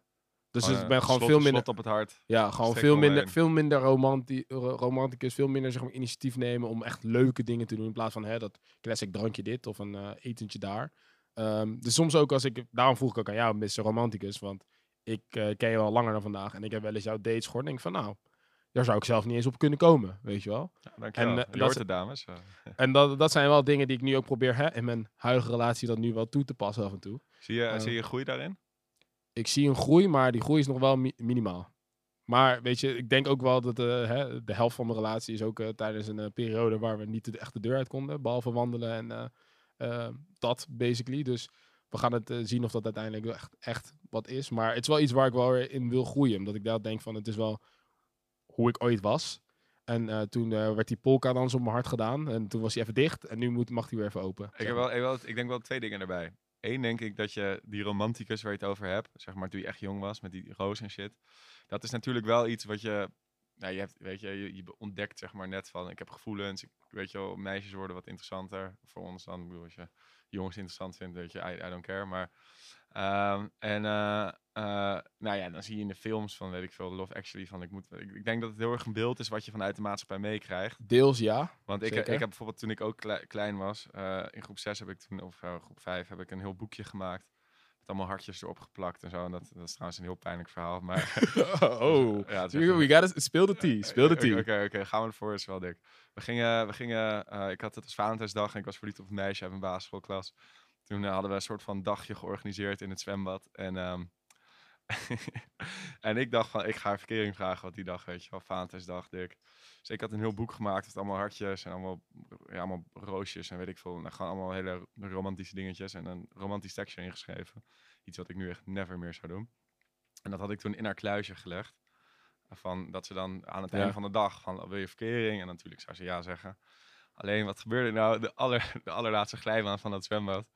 Dus ik eh, ben gewoon slot- veel minder, slot op het hart. ja, gewoon veel minder, heen. veel minder romanti ro- romanticus, veel minder zeg maar, initiatief nemen om echt leuke dingen te doen in plaats van hè, dat classic drankje dit of een eh, etentje daar. Ehm, dus soms ook als ik, daarom vroeg ik ook aan jou, Mr. Romanticus, want ik eh, ken je al langer dan vandaag en ik heb wel eens jouw dates gehoord en denk van nou, daar zou ik zelf niet eens op kunnen komen, weet je wel. Ja, dankjewel. En, eh, je dat het, dames. Eh, En dat, dat zijn wel dingen die ik nu ook probeer hè, in mijn huidige relatie dat nu wel toe te passen af en toe. zie, je, Eh, zie je groei daarin? Ik zie een groei, maar die groei is nog wel mi- minimaal. Maar weet je, ik denk ook wel dat eh, hè, de helft van mijn relatie is ook eh, tijdens een eh, periode waar we niet de, echt de deur uit konden. Behalve wandelen en dat, basically. Dus we gaan het zien of dat uiteindelijk echt, echt wat is. Maar het is wel iets waar ik wel weer in wil groeien. Omdat ik daar denk van, het is wel hoe ik ooit was. En toen werd die polka dans op mijn hart gedaan. En toen was hij even dicht. En nu moet, mag hij weer even open. Ik, heb wel, ik denk wel twee dingen erbij. Eén denk ik dat je die romanticus waar je het over hebt, zeg maar toen je echt jong was met die roos en shit. Dat is natuurlijk wel iets wat je, nou je hebt, weet je, je, ontdekt zeg maar net van, ik heb gevoelens, ik, weet je wel, meisjes worden wat interessanter voor ons dan. Bedoel, als je jongens interessant vindt, weet je, I don't care. Maar, ehm, en eh, eh, nou ja, dan zie je in de films van, weet ik veel, Love Actually, van ik moet, ik, ik denk dat het heel erg een beeld is wat je vanuit de maatschappij meekrijgt. Deels ja. Want ik, Zeker. ik heb bijvoorbeeld toen ik ook klei- klein was, eh, in groep 6 heb ik toen, of eh, groep 5 heb ik een heel boekje gemaakt. Met allemaal hartjes erop geplakt en zo. En dat, dat is trouwens een heel pijnlijk verhaal. Maar oh, ja, we, gotta, speel de tea, speel de Oké, tea. Oké, oké, gaan we ervoor, is wel dik. We gingen, we gingen eh, ik had het als Valentijnsdag en ik was verliefd op een meisje uit mijn basisschoolklas. Toen hadden we een soort van dagje georganiseerd in het zwembad. En, ehm, En ik dacht van, ik ga verkering vragen wat die dag, weet je wel, Valentijnsdag, dik. Dus ik had een heel boek gemaakt met allemaal hartjes en allemaal, ja, allemaal roosjes en weet ik veel. En gewoon allemaal hele romantische dingetjes en een romantisch tekstje ingeschreven. Iets wat ik nu echt never meer zou doen. En dat had ik toen in haar kluisje gelegd. Van dat ze dan aan het Ja. einde van de dag van wil je verkering? En natuurlijk zou ze ja zeggen. Alleen wat gebeurde nou? De, aller, de allerlaatste glijbaan van dat zwembad.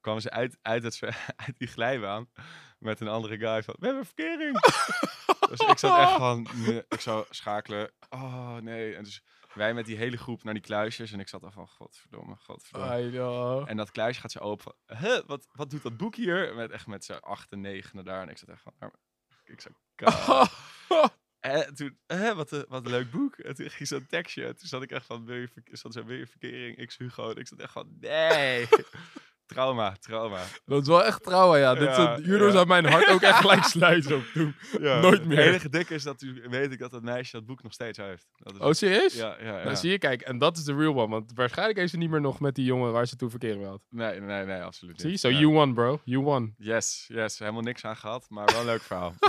kwamen ze uit, uit, het, uit die glijbaan met een andere guy van we hebben verkering. dus ik zat echt van, nee, ik zou schakelen. Oh nee. En dus wij met die hele groep naar die kluisjes. En ik zat al van, godverdomme, godverdomme. En dat kluisje gaat zo open. Huh, wat, wat doet dat boek hier? Met, echt met z'n acht en negen daar. En ik zat echt van... "Nou, Ik zei, En toen, hè, wat, een, wat een leuk boek. En toen ging zo'n tekstje. En toen zat ik echt van, wil je, zat zo, wil je verkering? Ik Hugo. En ik zat echt van, nee. trauma, trauma. Dat is wel echt trouwen, ja. Dit Ja, hierdoor ja. zou mijn hart ook echt gelijk sluiten op toen. Ja, Nooit Het meer. enige dikke is dat u, weet ik dat dat meisje dat boek nog steeds heeft. Dat is, Oh, serieus? ja, ja, ja. Nou, zie je, kijk, en dat is de real one. Want waarschijnlijk heeft ze niet meer nog met die jongen waar ze toen verkering had. Nee, nee, nee, absoluut Zie je? niet. So you won, bro. You won. Yes, yes. Helemaal niks aan gehad, maar wel een leuk verhaal.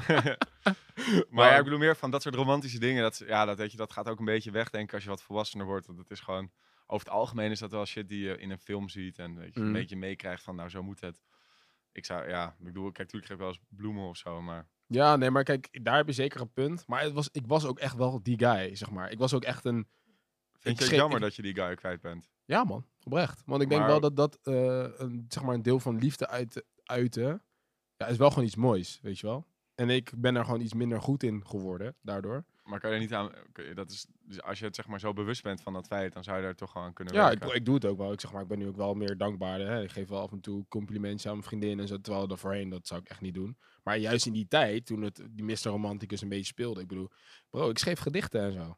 maar ja, ik bedoel meer van dat soort romantische dingen. Dat, ja, dat, weet je, dat gaat ook een beetje wegdenken als je wat volwassener wordt. Want het is gewoon, over het algemeen is dat wel shit die je in een film ziet. En weet je, Mm. een beetje meekrijgt van, nou, zo moet het. Ik zou, ja, ik bedoel, kijk, natuurlijk geef ik wel eens bloemen of zo, maar... Ja, nee, maar kijk, daar heb je zeker een punt. Maar het was, ik was ook echt wel die guy, zeg maar. Ik was ook echt een... Vind je het jammer ik- dat je die guy kwijt bent? Ja, man. Oprecht. Want ik denk Maar- wel dat dat eh, een, zeg maar een deel van liefde uit, uiten... Ja, is wel gewoon iets moois, weet je wel. En ik ben er gewoon iets minder goed in geworden, daardoor. Maar kan je er niet aan... Dat is, dus als je het zeg maar zo bewust bent van dat feit, dan zou je daar toch gewoon aan kunnen Ja, ik, doe het ook wel. Ik zeg maar, ik ben nu ook wel meer dankbaar. Hè. Ik geef wel af en toe complimentjes aan mijn vriendin en zo. Terwijl er voorheen, dat zou ik echt niet doen. Maar juist in die tijd, toen het, die Mr. Romanticus een beetje speelde. Ik bedoel, bro, ik schreef gedichten en zo.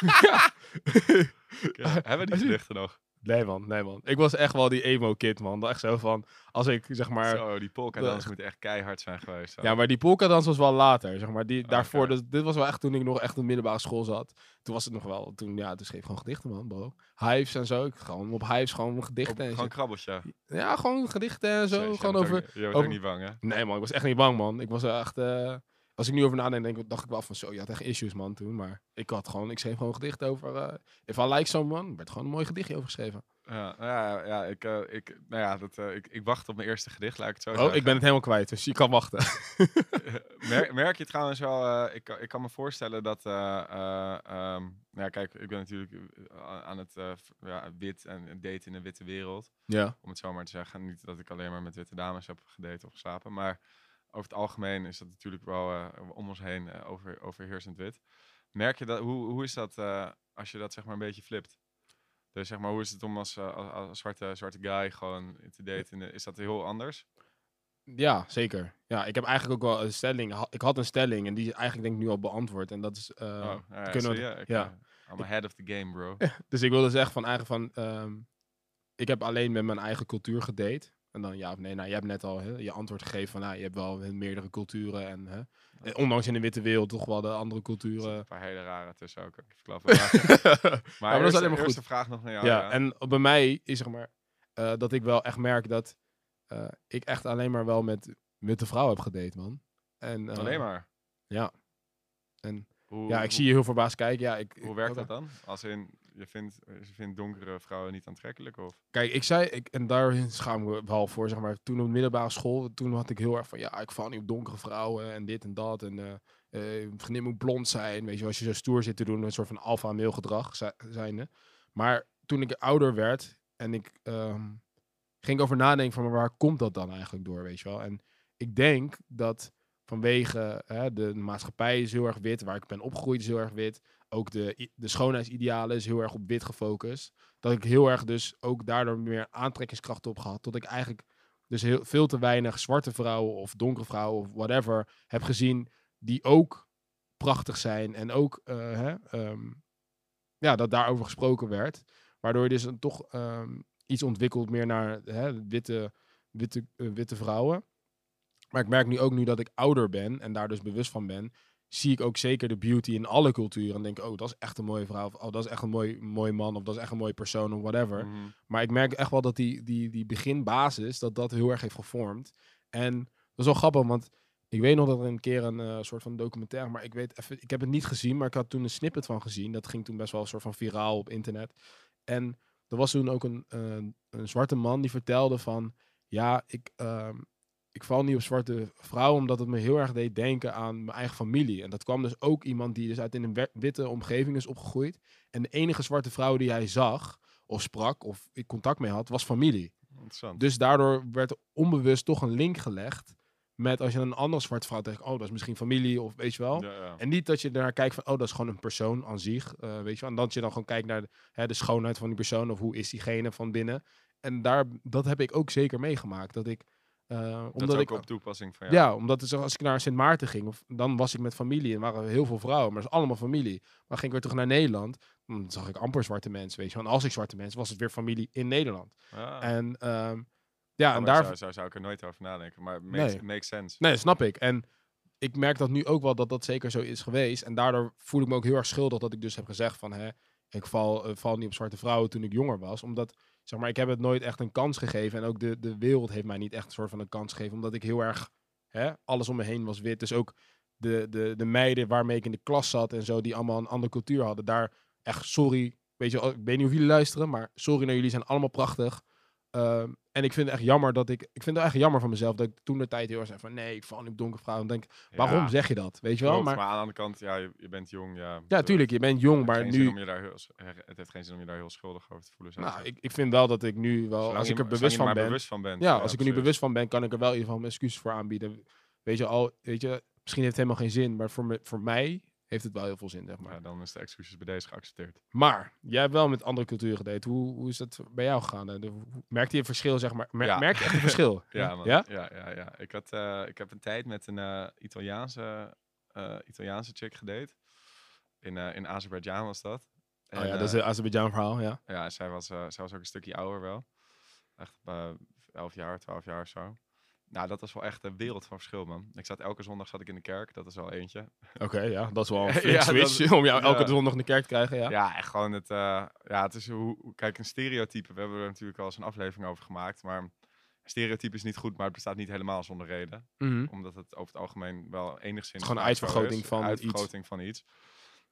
ja. Hebben we die gedichten nog? Nee man, nee man. Ik was echt wel die emo-kid man. Echt zo van, als ik zeg maar... Zo, die polka dans moet echt keihard zijn geweest. zo. Ja, maar die polka-dans was wel later, zeg maar. Die, Ah, daarvoor, dus, dit was wel echt toen ik nog echt op de middelbare school zat. Toen was het nog wel, toen, ja, toen schreef ik gewoon gedichten, man, bro. Hives en zo. Ik, gewoon op Hives gewoon Op- gedichten zo. gewoon krabbeltje. Ja, gewoon gedichten en zo. Gewoon ook over... niet- Je over- ook niet bang, hè? Nee, man, ik was echt niet bang, man. Ik was echt... eh, als ik nu over nadenk, denk ik, dacht ik wel van zo, je had echt issues, man, toen. Maar ik had gewoon, ik schreef gewoon een gedicht over... eh if I like someone, werd gewoon een mooi gedichtje over geschreven. Ja, ja, ja, ik, eh, ik, nou ja dat, eh, ik, ik wacht op mijn eerste gedicht, laat ik het zo Oh, zeggen. ik ben het helemaal kwijt, dus je kan wachten. Mer- merk je trouwens wel, ik, kan- ik kan me voorstellen dat, nou ja, kijk, ik ben natuurlijk aan het ja, wit en daten in een witte wereld, ja. om het zo maar te zeggen. Niet dat ik alleen maar met witte dames heb gedate of geslapen, maar over het algemeen is dat natuurlijk wel eh, om ons heen eh, over, overheersend wit. Merk je dat, hoe, hoe is dat eh, als je dat zeg maar een beetje flipt? Dus zeg maar, hoe is het om als, als, als zwarte, zwarte guy gewoon te daten? Is dat heel anders? Ja, zeker. Ja, ik heb eigenlijk ook wel een stelling. Ik had een stelling en die is eigenlijk denk ik nu al beantwoord. En dat is... oh, ja, kunnen we? Ik, ja. I'm ahead of the game, bro. Dus ik wilde zeggen van eigenlijk van... ehm, ik heb alleen met mijn eigen cultuur gedate. En dan ja of nee. Nou, je hebt net al hè, je antwoord gegeven van... Nou, je hebt wel meerdere culturen. En hè, ondanks in de witte wereld toch wel de andere Er culturen. een paar hele rare tussen ook, ik. Maar, maar, dat is alleen maar goed. een vraag nog naar Ja, jou. Ja, en bij mij is zeg maar... eh, dat ik wel echt merk dat... eh, ik echt alleen maar wel met witte vrouwen heb gedate, man. En, eh, Alleen maar. ja. En Hoe, ja, ik hoe, zie je heel verbaasd kijken. Ja, ik, Hoe ik- werkt dat dan? Als in, je vindt, je vindt donkere vrouwen niet aantrekkelijk? Of? Kijk, ik zei, ik, en daar schaam ik me wel voor, zeg maar. Toen op de middelbare school, toen had ik heel erg van, ja, ik val niet op donkere vrouwen en dit en dat. En eh eh, een vriendin moet blond zijn, weet je, als je zo stoer zit te doen, een soort van male gedrag zi- zijnde. Maar toen ik ouder werd en ik ehm, ging over nadenken van, waar komt dat dan eigenlijk door, weet je wel? En ik denk dat vanwege hè, de, maatschappij is heel erg wit, waar ik ben opgegroeid is heel erg wit. Ook de, de schoonheidsidealen is heel erg op wit gefocust. Dat ik heel erg dus ook daardoor meer aantrekkingskracht op gehad. Tot ik eigenlijk dus heel, veel te weinig zwarte vrouwen of donkere vrouwen of whatever heb gezien. Die ook prachtig zijn. En ook eh, hè, ehm, ja, dat daarover gesproken werd. Waardoor je dus een, toch ehm, iets ontwikkelt meer naar hè, witte, witte, eh, witte vrouwen. Maar ik merk nu ook nu dat ik ouder ben en daar dus bewust van ben, zie ik ook zeker de beauty in alle culturen. En denk, oh, dat is echt een mooie vrouw. Of oh, dat is echt een mooi, mooi man. Of dat is echt een mooie persoon. Of whatever. Mhm. Maar ik merk echt wel dat die, die, die beginbasis, dat dat heel erg heeft gevormd. En dat is wel grappig, want Ik weet nog dat er een keer een eh, soort van documentaire, maar ik weet even, ik heb het niet gezien, maar ik had toen een snippet van gezien. Dat ging toen best wel een soort van viraal op internet. En er was toen ook een, een, een zwarte man die vertelde van, ja, ik, ehm, ik val niet op zwarte vrouwen omdat het me heel erg deed denken aan mijn eigen familie. En dat kwam dus ook iemand die dus uit in een witte omgeving is opgegroeid. En de enige zwarte vrouw die hij zag, of sprak, of ik contact mee had, was familie. Dus daardoor werd onbewust toch een link gelegd met als je een andere zwarte vrouw denkt, oh, dat is misschien familie of weet je wel. En niet dat je naar kijkt van, oh, dat is gewoon een persoon aan zich, uh, weet je wel. En dat je dan gewoon kijkt naar de, hè, de schoonheid van die persoon of hoe is diegene van binnen. En daar, dat heb ik ook zeker meegemaakt. Dat ik uh, omdat ik, op toepassing van Ja, omdat het, als ik naar Sint Maarten ging, of, dan was ik met familie en waren heel veel vrouwen, maar het is allemaal familie. Maar ging ik weer terug naar Nederland, dan zag ik amper zwarte mensen, weet je. En als ik zwarte mensen, was het weer familie in Nederland. Ah. En uh, ja, en daar... Zo, zou ik er nooit over nadenken, maar makes, nee. makes sense. Nee, snap ik. En ik merk dat nu ook wel dat dat zeker zo is geweest. En daardoor voel ik me ook heel erg schuldig dat ik dus heb gezegd van, hè, ik val, uh, val niet op zwarte vrouwen toen ik jonger was. Omdat zeg maar, ik heb het nooit echt een kans gegeven. En ook de, de wereld heeft mij niet echt een soort van een kans gegeven. Omdat ik heel erg, hè, alles om me heen was wit. Dus ook de, de, de meiden waarmee ik in de klas zat en zo, die allemaal een andere cultuur hadden. Daar echt, sorry, weet je, ik weet niet of jullie luisteren, maar sorry naar jullie zijn allemaal prachtig. Ehm, en ik vind het echt jammer dat ik. Ik vind het echt jammer van mezelf dat ik toen de tijd heel erg zei van nee, ik val niet op donkere vrouwen. En denk, waarom zeg je dat? Weet je wel? maar, maar, aan de andere kant, ja, je, je bent jong. Ja, ja tuurlijk, je bent jong, maar nu. Om je daar heel, het heeft geen zin om je daar heel schuldig over te voelen. Nou, ik, ik vind wel dat ik nu wel, als ik er bewust van ben. Bewust van ben ja, als ik er nu bewust van ben, kan ik er wel in ieder geval mijn excuses voor aanbieden. Weet je al, weet je, misschien heeft het helemaal geen zin, maar voor, me, voor mij heeft het wel heel veel zin, zeg maar. Ja, dan is de excuses bij deze geaccepteerd. Maar, jij hebt wel met andere culturen gedate. Hoe, hoe is dat bij jou gegaan? De, merkte je een verschil, zeg maar? Mer ja. Merk je echt een verschil? ja, man. Ja? Ja, ja, ja. Ik, had, uh, ik heb een tijd met een uh, Italiaanse, uh, Italiaanse chick gedate. In, in Azerbeidzjan was dat. En, oh ja, dat is een Azerbeidzjan verhaal, ja. Ja, zij was, zij was ook een stukje ouder wel. Echt 11 jaar, 12 jaar of zo. Nou, dat was wel echt een wereld van verschil, man. Ik zat elke zondag zat ik in de kerk. Dat is wel eentje. Oké, ja. Dat is wel een ja, switch om jou elke zondag in de kerk te krijgen, ja. Ja, echt gewoon het... Uh, ja, het is hoe... Kijk, een stereotype. We hebben er natuurlijk al eens een aflevering over gemaakt. Maar stereotype is niet goed, maar het bestaat niet helemaal zonder reden. Mhm. Omdat het over het algemeen wel enigszins... Gewoon een uitvergroting van iets. van iets.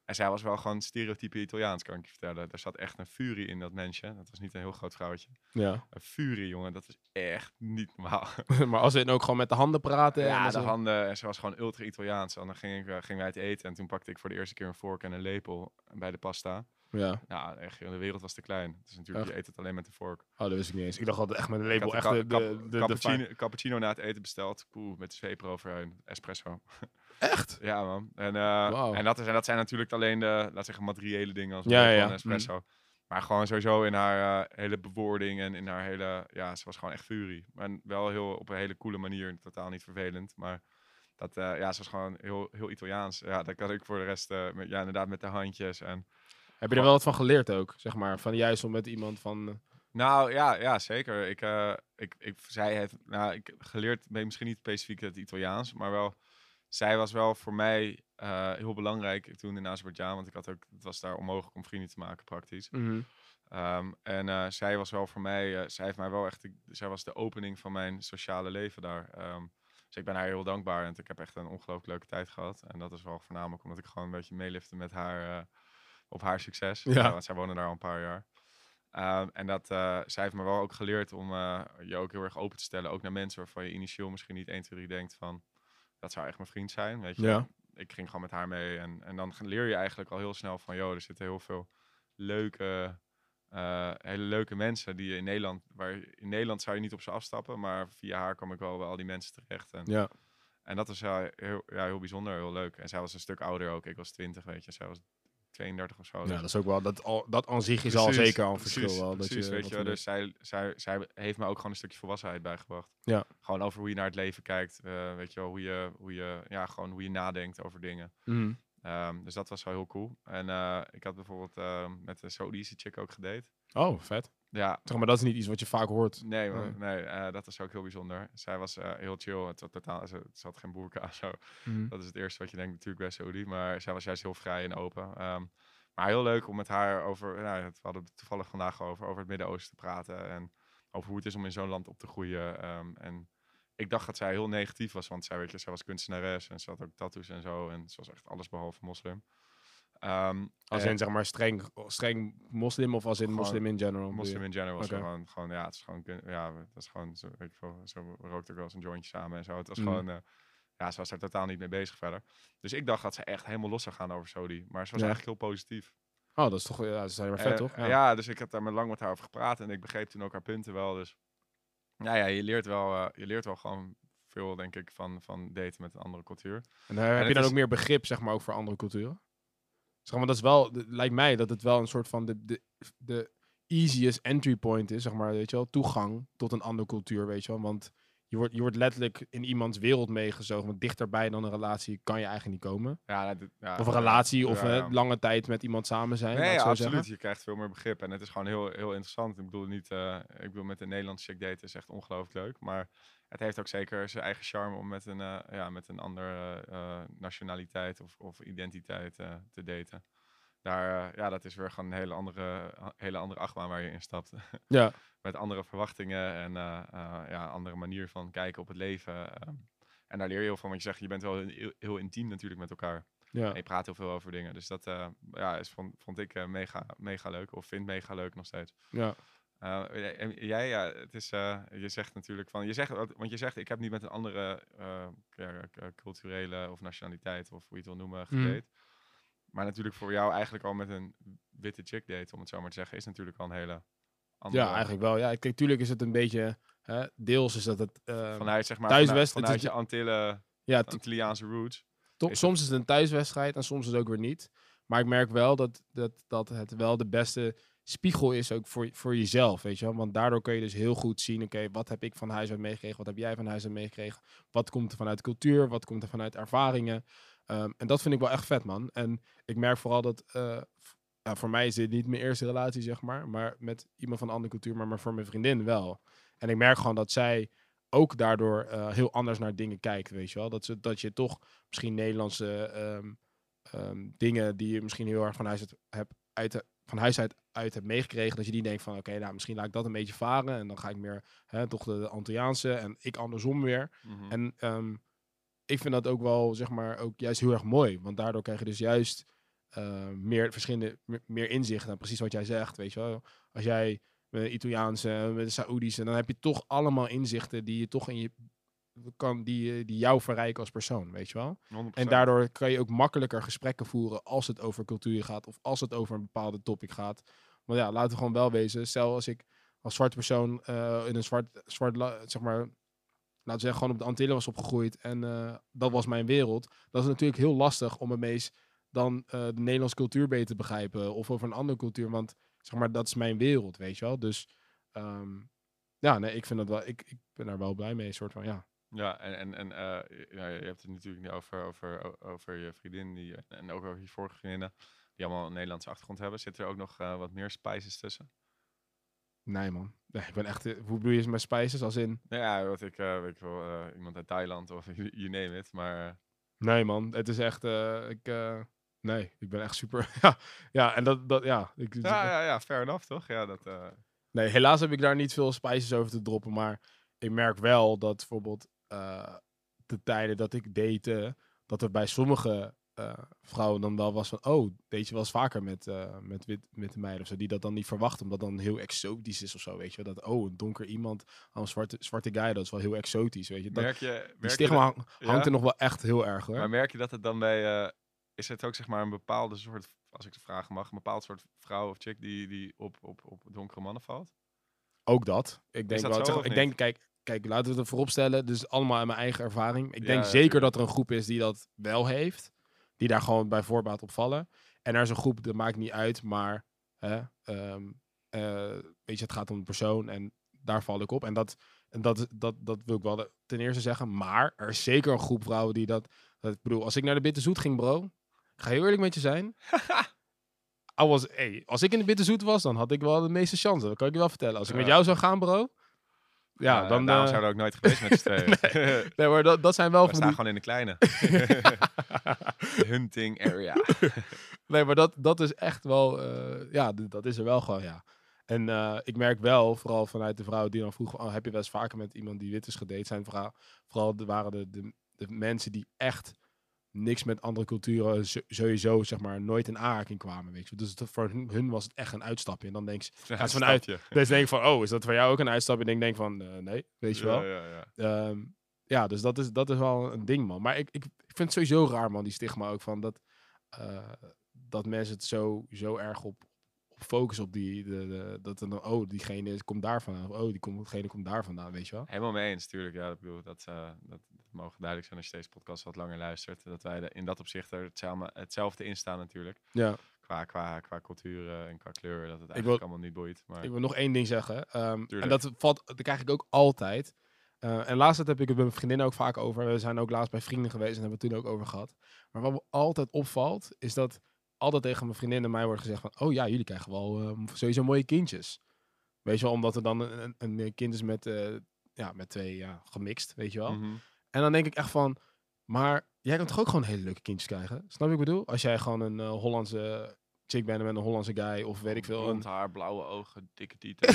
En zij was wel gewoon stereotype Italiaans, kan ik je vertellen. Er zat echt een furie in dat mensje. Dat was niet een heel groot vrouwtje. Ja. Een furie, jongen. Dat is echt niet normaal. maar als ze ook gewoon met de handen praten? Ja, en de handen. En ze was gewoon ultra Italiaans. En dan ging ik, uh, gingen wij het eten. En toen pakte ik voor de eerste keer een vork en een lepel bij de pasta. Ja. Ja, echt, de wereld was te klein. Dus natuurlijk, je eet het alleen met de vork. Oh, dat wist ik niet eens. Ik dacht altijd echt met een lepel. Echt de, de, de, cappuccino, cappuccino na het eten besteld. Poeh, met de zweep eroverheen. Espresso. Echt? Ja, man. En, uh, en, dat, is, en dat zijn natuurlijk alleen de, laat zeggen, materiële dingen als ja, ja. espresso. Mm. Maar gewoon sowieso in haar uh, hele bewoording en in haar hele... Ja, ze was gewoon echt furie. En wel heel op een hele coole manier. Totaal niet vervelend. Maar dat, uh, ja, ze was gewoon heel, heel Italiaans. Ja, dat kan ik voor de rest... met, ja, inderdaad met de handjes en... Heb je er wel wat van geleerd ook, zeg maar? Van juist om met iemand van... Nou ja, ja zeker. Ik, ik, ik, zij heeft, nou, ik geleerd, ben misschien niet specifiek het Italiaans, maar wel zij was wel voor mij uh, heel belangrijk toen in Azerbeidzjan. Want ik had ook, het was daar onmogelijk om vrienden te maken praktisch. Mm um, en uh, zij was wel voor mij, uh, zij heeft mij wel echt, zij was de opening van mijn sociale leven daar. Um, dus ik ben haar heel dankbaar en ik heb echt een ongelooflijk leuke tijd gehad. En dat is wel voornamelijk omdat ik gewoon een beetje meelifte met haar op haar succes. Ja. want zij wonen daar al een paar jaar. Um, en dat, zij heeft me wel ook geleerd om je ook heel erg open te stellen. Ook naar mensen waarvan je initieel misschien niet 1, 2, 3 denkt van dat zou echt mijn vriend zijn. Weet je? Ja. Ik ging gewoon met haar mee. En, en dan leer je eigenlijk al heel snel van, joh, er zitten heel veel leuke, uh, hele leuke mensen die je in Nederland, waar in Nederland zou je niet op ze afstappen, maar via haar kwam ik wel bij al die mensen terecht. En, ja. en dat was ja, heel, ja, heel bijzonder, heel leuk. En zij was een stuk ouder ook. Ik was 20, weet je. Zij was 32 of zo. Ja, dus dat is ook wel, dat, al, dat aan zich is al zeker al een verschil. wel, precies, dat je, weet je, dus zij, zij, zij heeft me ook gewoon een stukje volwassenheid bijgebracht. Ja. Gewoon over hoe je naar het leven kijkt, uh, weet je wel, hoe je, hoe je, ja, gewoon hoe je nadenkt over dingen. Mm. Um, dus dat was wel heel cool. En uh, ik had bijvoorbeeld uh, met de Saudische chick ook gedate. Oh, vet. Ja. Zeg maar, dat is niet iets wat je vaak hoort. Nee, nee, nee uh, dat is ook heel bijzonder. Zij was heel chill. Het, totaal, ze, ze had geen boerka zo. Mm. Dat is het eerste wat je denkt natuurlijk bij Saudi. Maar zij was juist heel vrij en open. Um, maar heel leuk om met haar over, nou, we hadden het toevallig vandaag over, over het Midden-Oosten te praten. En over hoe het is om in zo'n land op te groeien. Um, en ik dacht dat zij heel negatief was, want zij, weet je, zij was kunstenares en ze had ook tattoos en zo. En ze was echt alles behalve moslim. Um, als in zeg maar streng, streng moslim of als in moslim in general? Moslim in general. Okay. Gewoon, gewoon, ja, het is gewoon, ja, het is gewoon, zo, je zo rookte ook wel eens een jointje samen en zo. Het was mm. gewoon, uh, ja, ze was er totaal niet mee bezig verder. Dus ik dacht dat ze echt helemaal los zou gaan over Saudi. Maar ze was eigenlijk heel positief. Oh, dat is toch, ja, ze zijn maar vet, uh, toch? Ja. ja. dus ik heb daar met lang met haar over gepraat en ik begreep toen ook haar punten wel. Dus nou ja, je leert wel, uh, je leert wel gewoon veel, denk ik, van, van daten met een andere cultuur. En, en heb je dan ook meer begrip, zeg maar, ook voor andere culturen? Zeg maar, dat is wel, lijkt mij dat het wel een soort van de, de, de easiest entry point is, zeg maar, weet je wel, toegang tot een andere cultuur, weet je wel. Want je wordt, je wordt letterlijk in iemands wereld meegezogen. Want dichterbij dan een relatie kan je eigenlijk niet komen. Ja, dat, ja of een relatie of lange tijd met iemand samen zijn. Nee, absoluut. Je krijgt veel meer begrip. En het is gewoon heel, heel interessant. Ik bedoel niet, uh, ik bedoel met een Nederlandse chick daten is echt ongelooflijk leuk. Maar het heeft ook zeker zijn eigen charme om met een, uh, ja, met een andere uh, nationaliteit of, of identiteit te daten daar, ja, dat is weer gewoon een hele andere, hele andere achtbaan waar je in stapt. Ja. Met andere verwachtingen en ja, andere manier van kijken op het leven. Uh, en daar leer je heel van, want je zegt, je bent wel heel, heel intiem natuurlijk met elkaar. Ja. En je praat heel veel over dingen. Dus dat ja, is, vond, vond ik mega, mega leuk. Of vind mega leuk nog steeds. Ja. Jij, ja, het is, je zegt natuurlijk van, je zegt, want je zegt, ik heb niet met een andere culturele of nationaliteit, of hoe je het wil noemen, mm. gedate. Maar natuurlijk voor jou eigenlijk al met een witte chick date, om het zo maar te zeggen, is natuurlijk al een hele andere... Ja, eigenlijk wel. Ja, kijk, tuurlijk is het een beetje... Hè, deels is dat het uh, vanuit, zeg maar, thuiswest, vanuit, vanuit je Antillen, ja, Antilliaanse roots. soms is het een thuiswedstrijd en soms is het ook weer niet. Maar ik merk wel dat, dat, dat het wel de beste spiegel is ook voor, voor jezelf, weet je wel. Want daardoor kun je dus heel goed zien, oké, wat heb ik van huis uit meegekregen? Wat heb jij van huis uit meegekregen? Wat komt er vanuit cultuur? Wat komt er vanuit ervaringen? Um, en dat vind ik wel echt vet, man. En ik merk vooral dat, uh, ja, voor mij is dit niet mijn eerste relatie, zeg maar. Maar met iemand van een andere cultuur, maar, maar voor mijn vriendin wel. En ik merk gewoon dat zij ook daardoor uh, heel anders naar dingen kijkt, weet je wel. Dat, ze, dat je toch misschien Nederlandse um, um, dingen die je misschien heel erg van huis uit, heb, uit, van huis uit, uit hebt meegekregen, dat je die denkt van oké, okay, nou misschien laat ik dat een beetje varen en dan ga ik meer hè, toch de, de Antilliaanse en ik andersom weer. Mm -hmm. En um, ik vind dat ook wel, zeg maar, ook juist heel erg mooi. Want daardoor krijg je dus juist uh, meer verschillende, meer inzichten. Nou, precies wat jij zegt, weet je wel. Als jij met een Italiaanse, met een Saoedische, dan heb je toch allemaal inzichten die je toch in je kan, die, die jou verrijken als persoon, weet je wel. 100%. En daardoor kan je ook makkelijker gesprekken voeren als het over cultuur gaat of als het over een bepaalde topic gaat. Maar ja, laten we gewoon wel wezen. Stel als ik als zwarte persoon uh, in een zwart, zwart zeg maar, laten we zeggen, gewoon op de Antillen was opgegroeid en uh, dat was mijn wereld. Dat is natuurlijk heel lastig om meest dan uh, de Nederlandse cultuur beter te begrijpen of over een andere cultuur, want zeg maar, dat is mijn wereld, weet je wel. Dus um, ja, nee, ik vind dat wel, ik, ik ben daar wel blij mee, soort van, ja. Ja, en, en, en uh, ja, je hebt het natuurlijk niet over, over, over je vriendin die, en ook over je vorige vriendinnen, die allemaal een Nederlandse achtergrond hebben. Zit er ook nog wat meer spices tussen? Nee, man. Nee, ik ben echt... Hoe bedoel je met spices? Als in... Ja, wat ik, uh, weet ik wel, iemand uit Thailand of you name it, maar... Nee, man. Het is echt... ik, nee, ik ben echt super... ja, ja, en dat... dat ja, ik, ja, ja, ja, fair enough, toch? Ja, dat... Nee, helaas heb ik daar niet veel spices over te droppen, maar ik merk wel dat bijvoorbeeld de tijden dat ik date, dat er bij sommige uh, vrouwen dan wel was van, oh, weet je wel eens vaker met, uh, met wit, witte meiden of zo, die dat dan niet verwachten, omdat dan heel exotisch is of zo, weet je Dat, oh, een donker iemand, oh, een zwarte, zwarte guy, dat is wel heel exotisch, weet je. Dat, merk je, die stigma je hangt er nog wel echt heel erg, hoor. Maar merk je dat het dan bij, is het ook zeg maar een bepaalde soort, als ik de vragen mag, een bepaald soort vrouw of chick die, die op, op, op donkere mannen valt? Ook dat. Ik denk, wel, zeg, ik denk, kijk, kijk, laten we het ervoor opstellen. Dus allemaal in mijn eigen ervaring. Ik denk zeker dat er een groep is die dat wel heeft die daar gewoon bij voorbaat op vallen. En er is een groep, dat maakt niet uit, maar hè, um, uh, weet je, het gaat om de persoon en daar val ik op. En dat, en dat, dat, dat wil ik wel ten eerste zeggen. Maar er is zeker een groep vrouwen die dat, dat ik bedoel, als ik naar de Bitte Zoet ging, bro, ik ga heel eerlijk met je zijn. was, hey, als ik in de Bitte Zoet was, dan had ik wel de meeste chance. Dat kan ik je wel vertellen. Als ik met jou zou gaan, bro, ja, uh, dan... Daarom uh, zouden we ook nooit geweest met z'n tweeën. nee, maar dat, dat zijn wel... We staan gewoon in de kleine. hunting area. nee, maar dat, dat is echt wel... Uh, ja, dat is er wel gewoon, ja. En eh, ik merk wel, vooral vanuit de vrouw die dan vroeg, oh, heb je wel eens vaker met iemand die wit is gedate? Zijn vooral, vooral de, waren de, de, de mensen die echt niks met andere culturen sowieso, zeg maar, nooit in aanraking kwamen, weet je. Dus voor hun, was het echt een uitstapje. En dan denk je, ja, vanuit, dus denk ik van, oh, is dat voor jou ook een uitstapje? En ik denk van, uh, nee, weet je wel. Ja, ja, ja. Um, ja, dus dat is, dat is wel een ding, man. Maar ik, ik, ik vind het sowieso raar, man, die stigma ook van dat, uh, dat mensen het zo, zo erg op, op focussen op die, de, de, dat dan, oh, diegene komt daar vandaan. Oh, die komt, diegene komt daar vandaan, weet je wel. Helemaal mee eens, tuurlijk. Ja, ik bedoel, dat, uh, dat, mogen duidelijk zijn als je deze podcast wat langer luistert. Dat wij in dat opzicht er hetzelfde, hetzelfde in staan natuurlijk. Ja. Qua, qua, qua cultuur en qua kleur, dat het eigenlijk allemaal niet boeit. Maar... Ik wil nog één ding zeggen. Um, en dat valt, dat krijg ik ook altijd. Uh, en laatst heb ik het met mijn vriendinnen ook vaak over. We zijn ook laatst bij vrienden geweest en hebben het toen ook over gehad. Maar wat me altijd opvalt, is dat altijd tegen mijn vriendinnen mij wordt gezegd van... Oh ja, jullie krijgen wel uh, sowieso mooie kindjes. Weet je wel, omdat er dan een, een kind is met, uh, ja, met twee ja, gemixt, weet je wel. Mm -hmm. En dan denk ik echt van, maar jij kan toch ook gewoon hele leuke kindjes krijgen? Snap je wat ik bedoel? Als jij gewoon een uh, Hollandse chick bent met een Hollandse guy of weet ik veel. Blond een... haar, blauwe ogen, dikke tieten.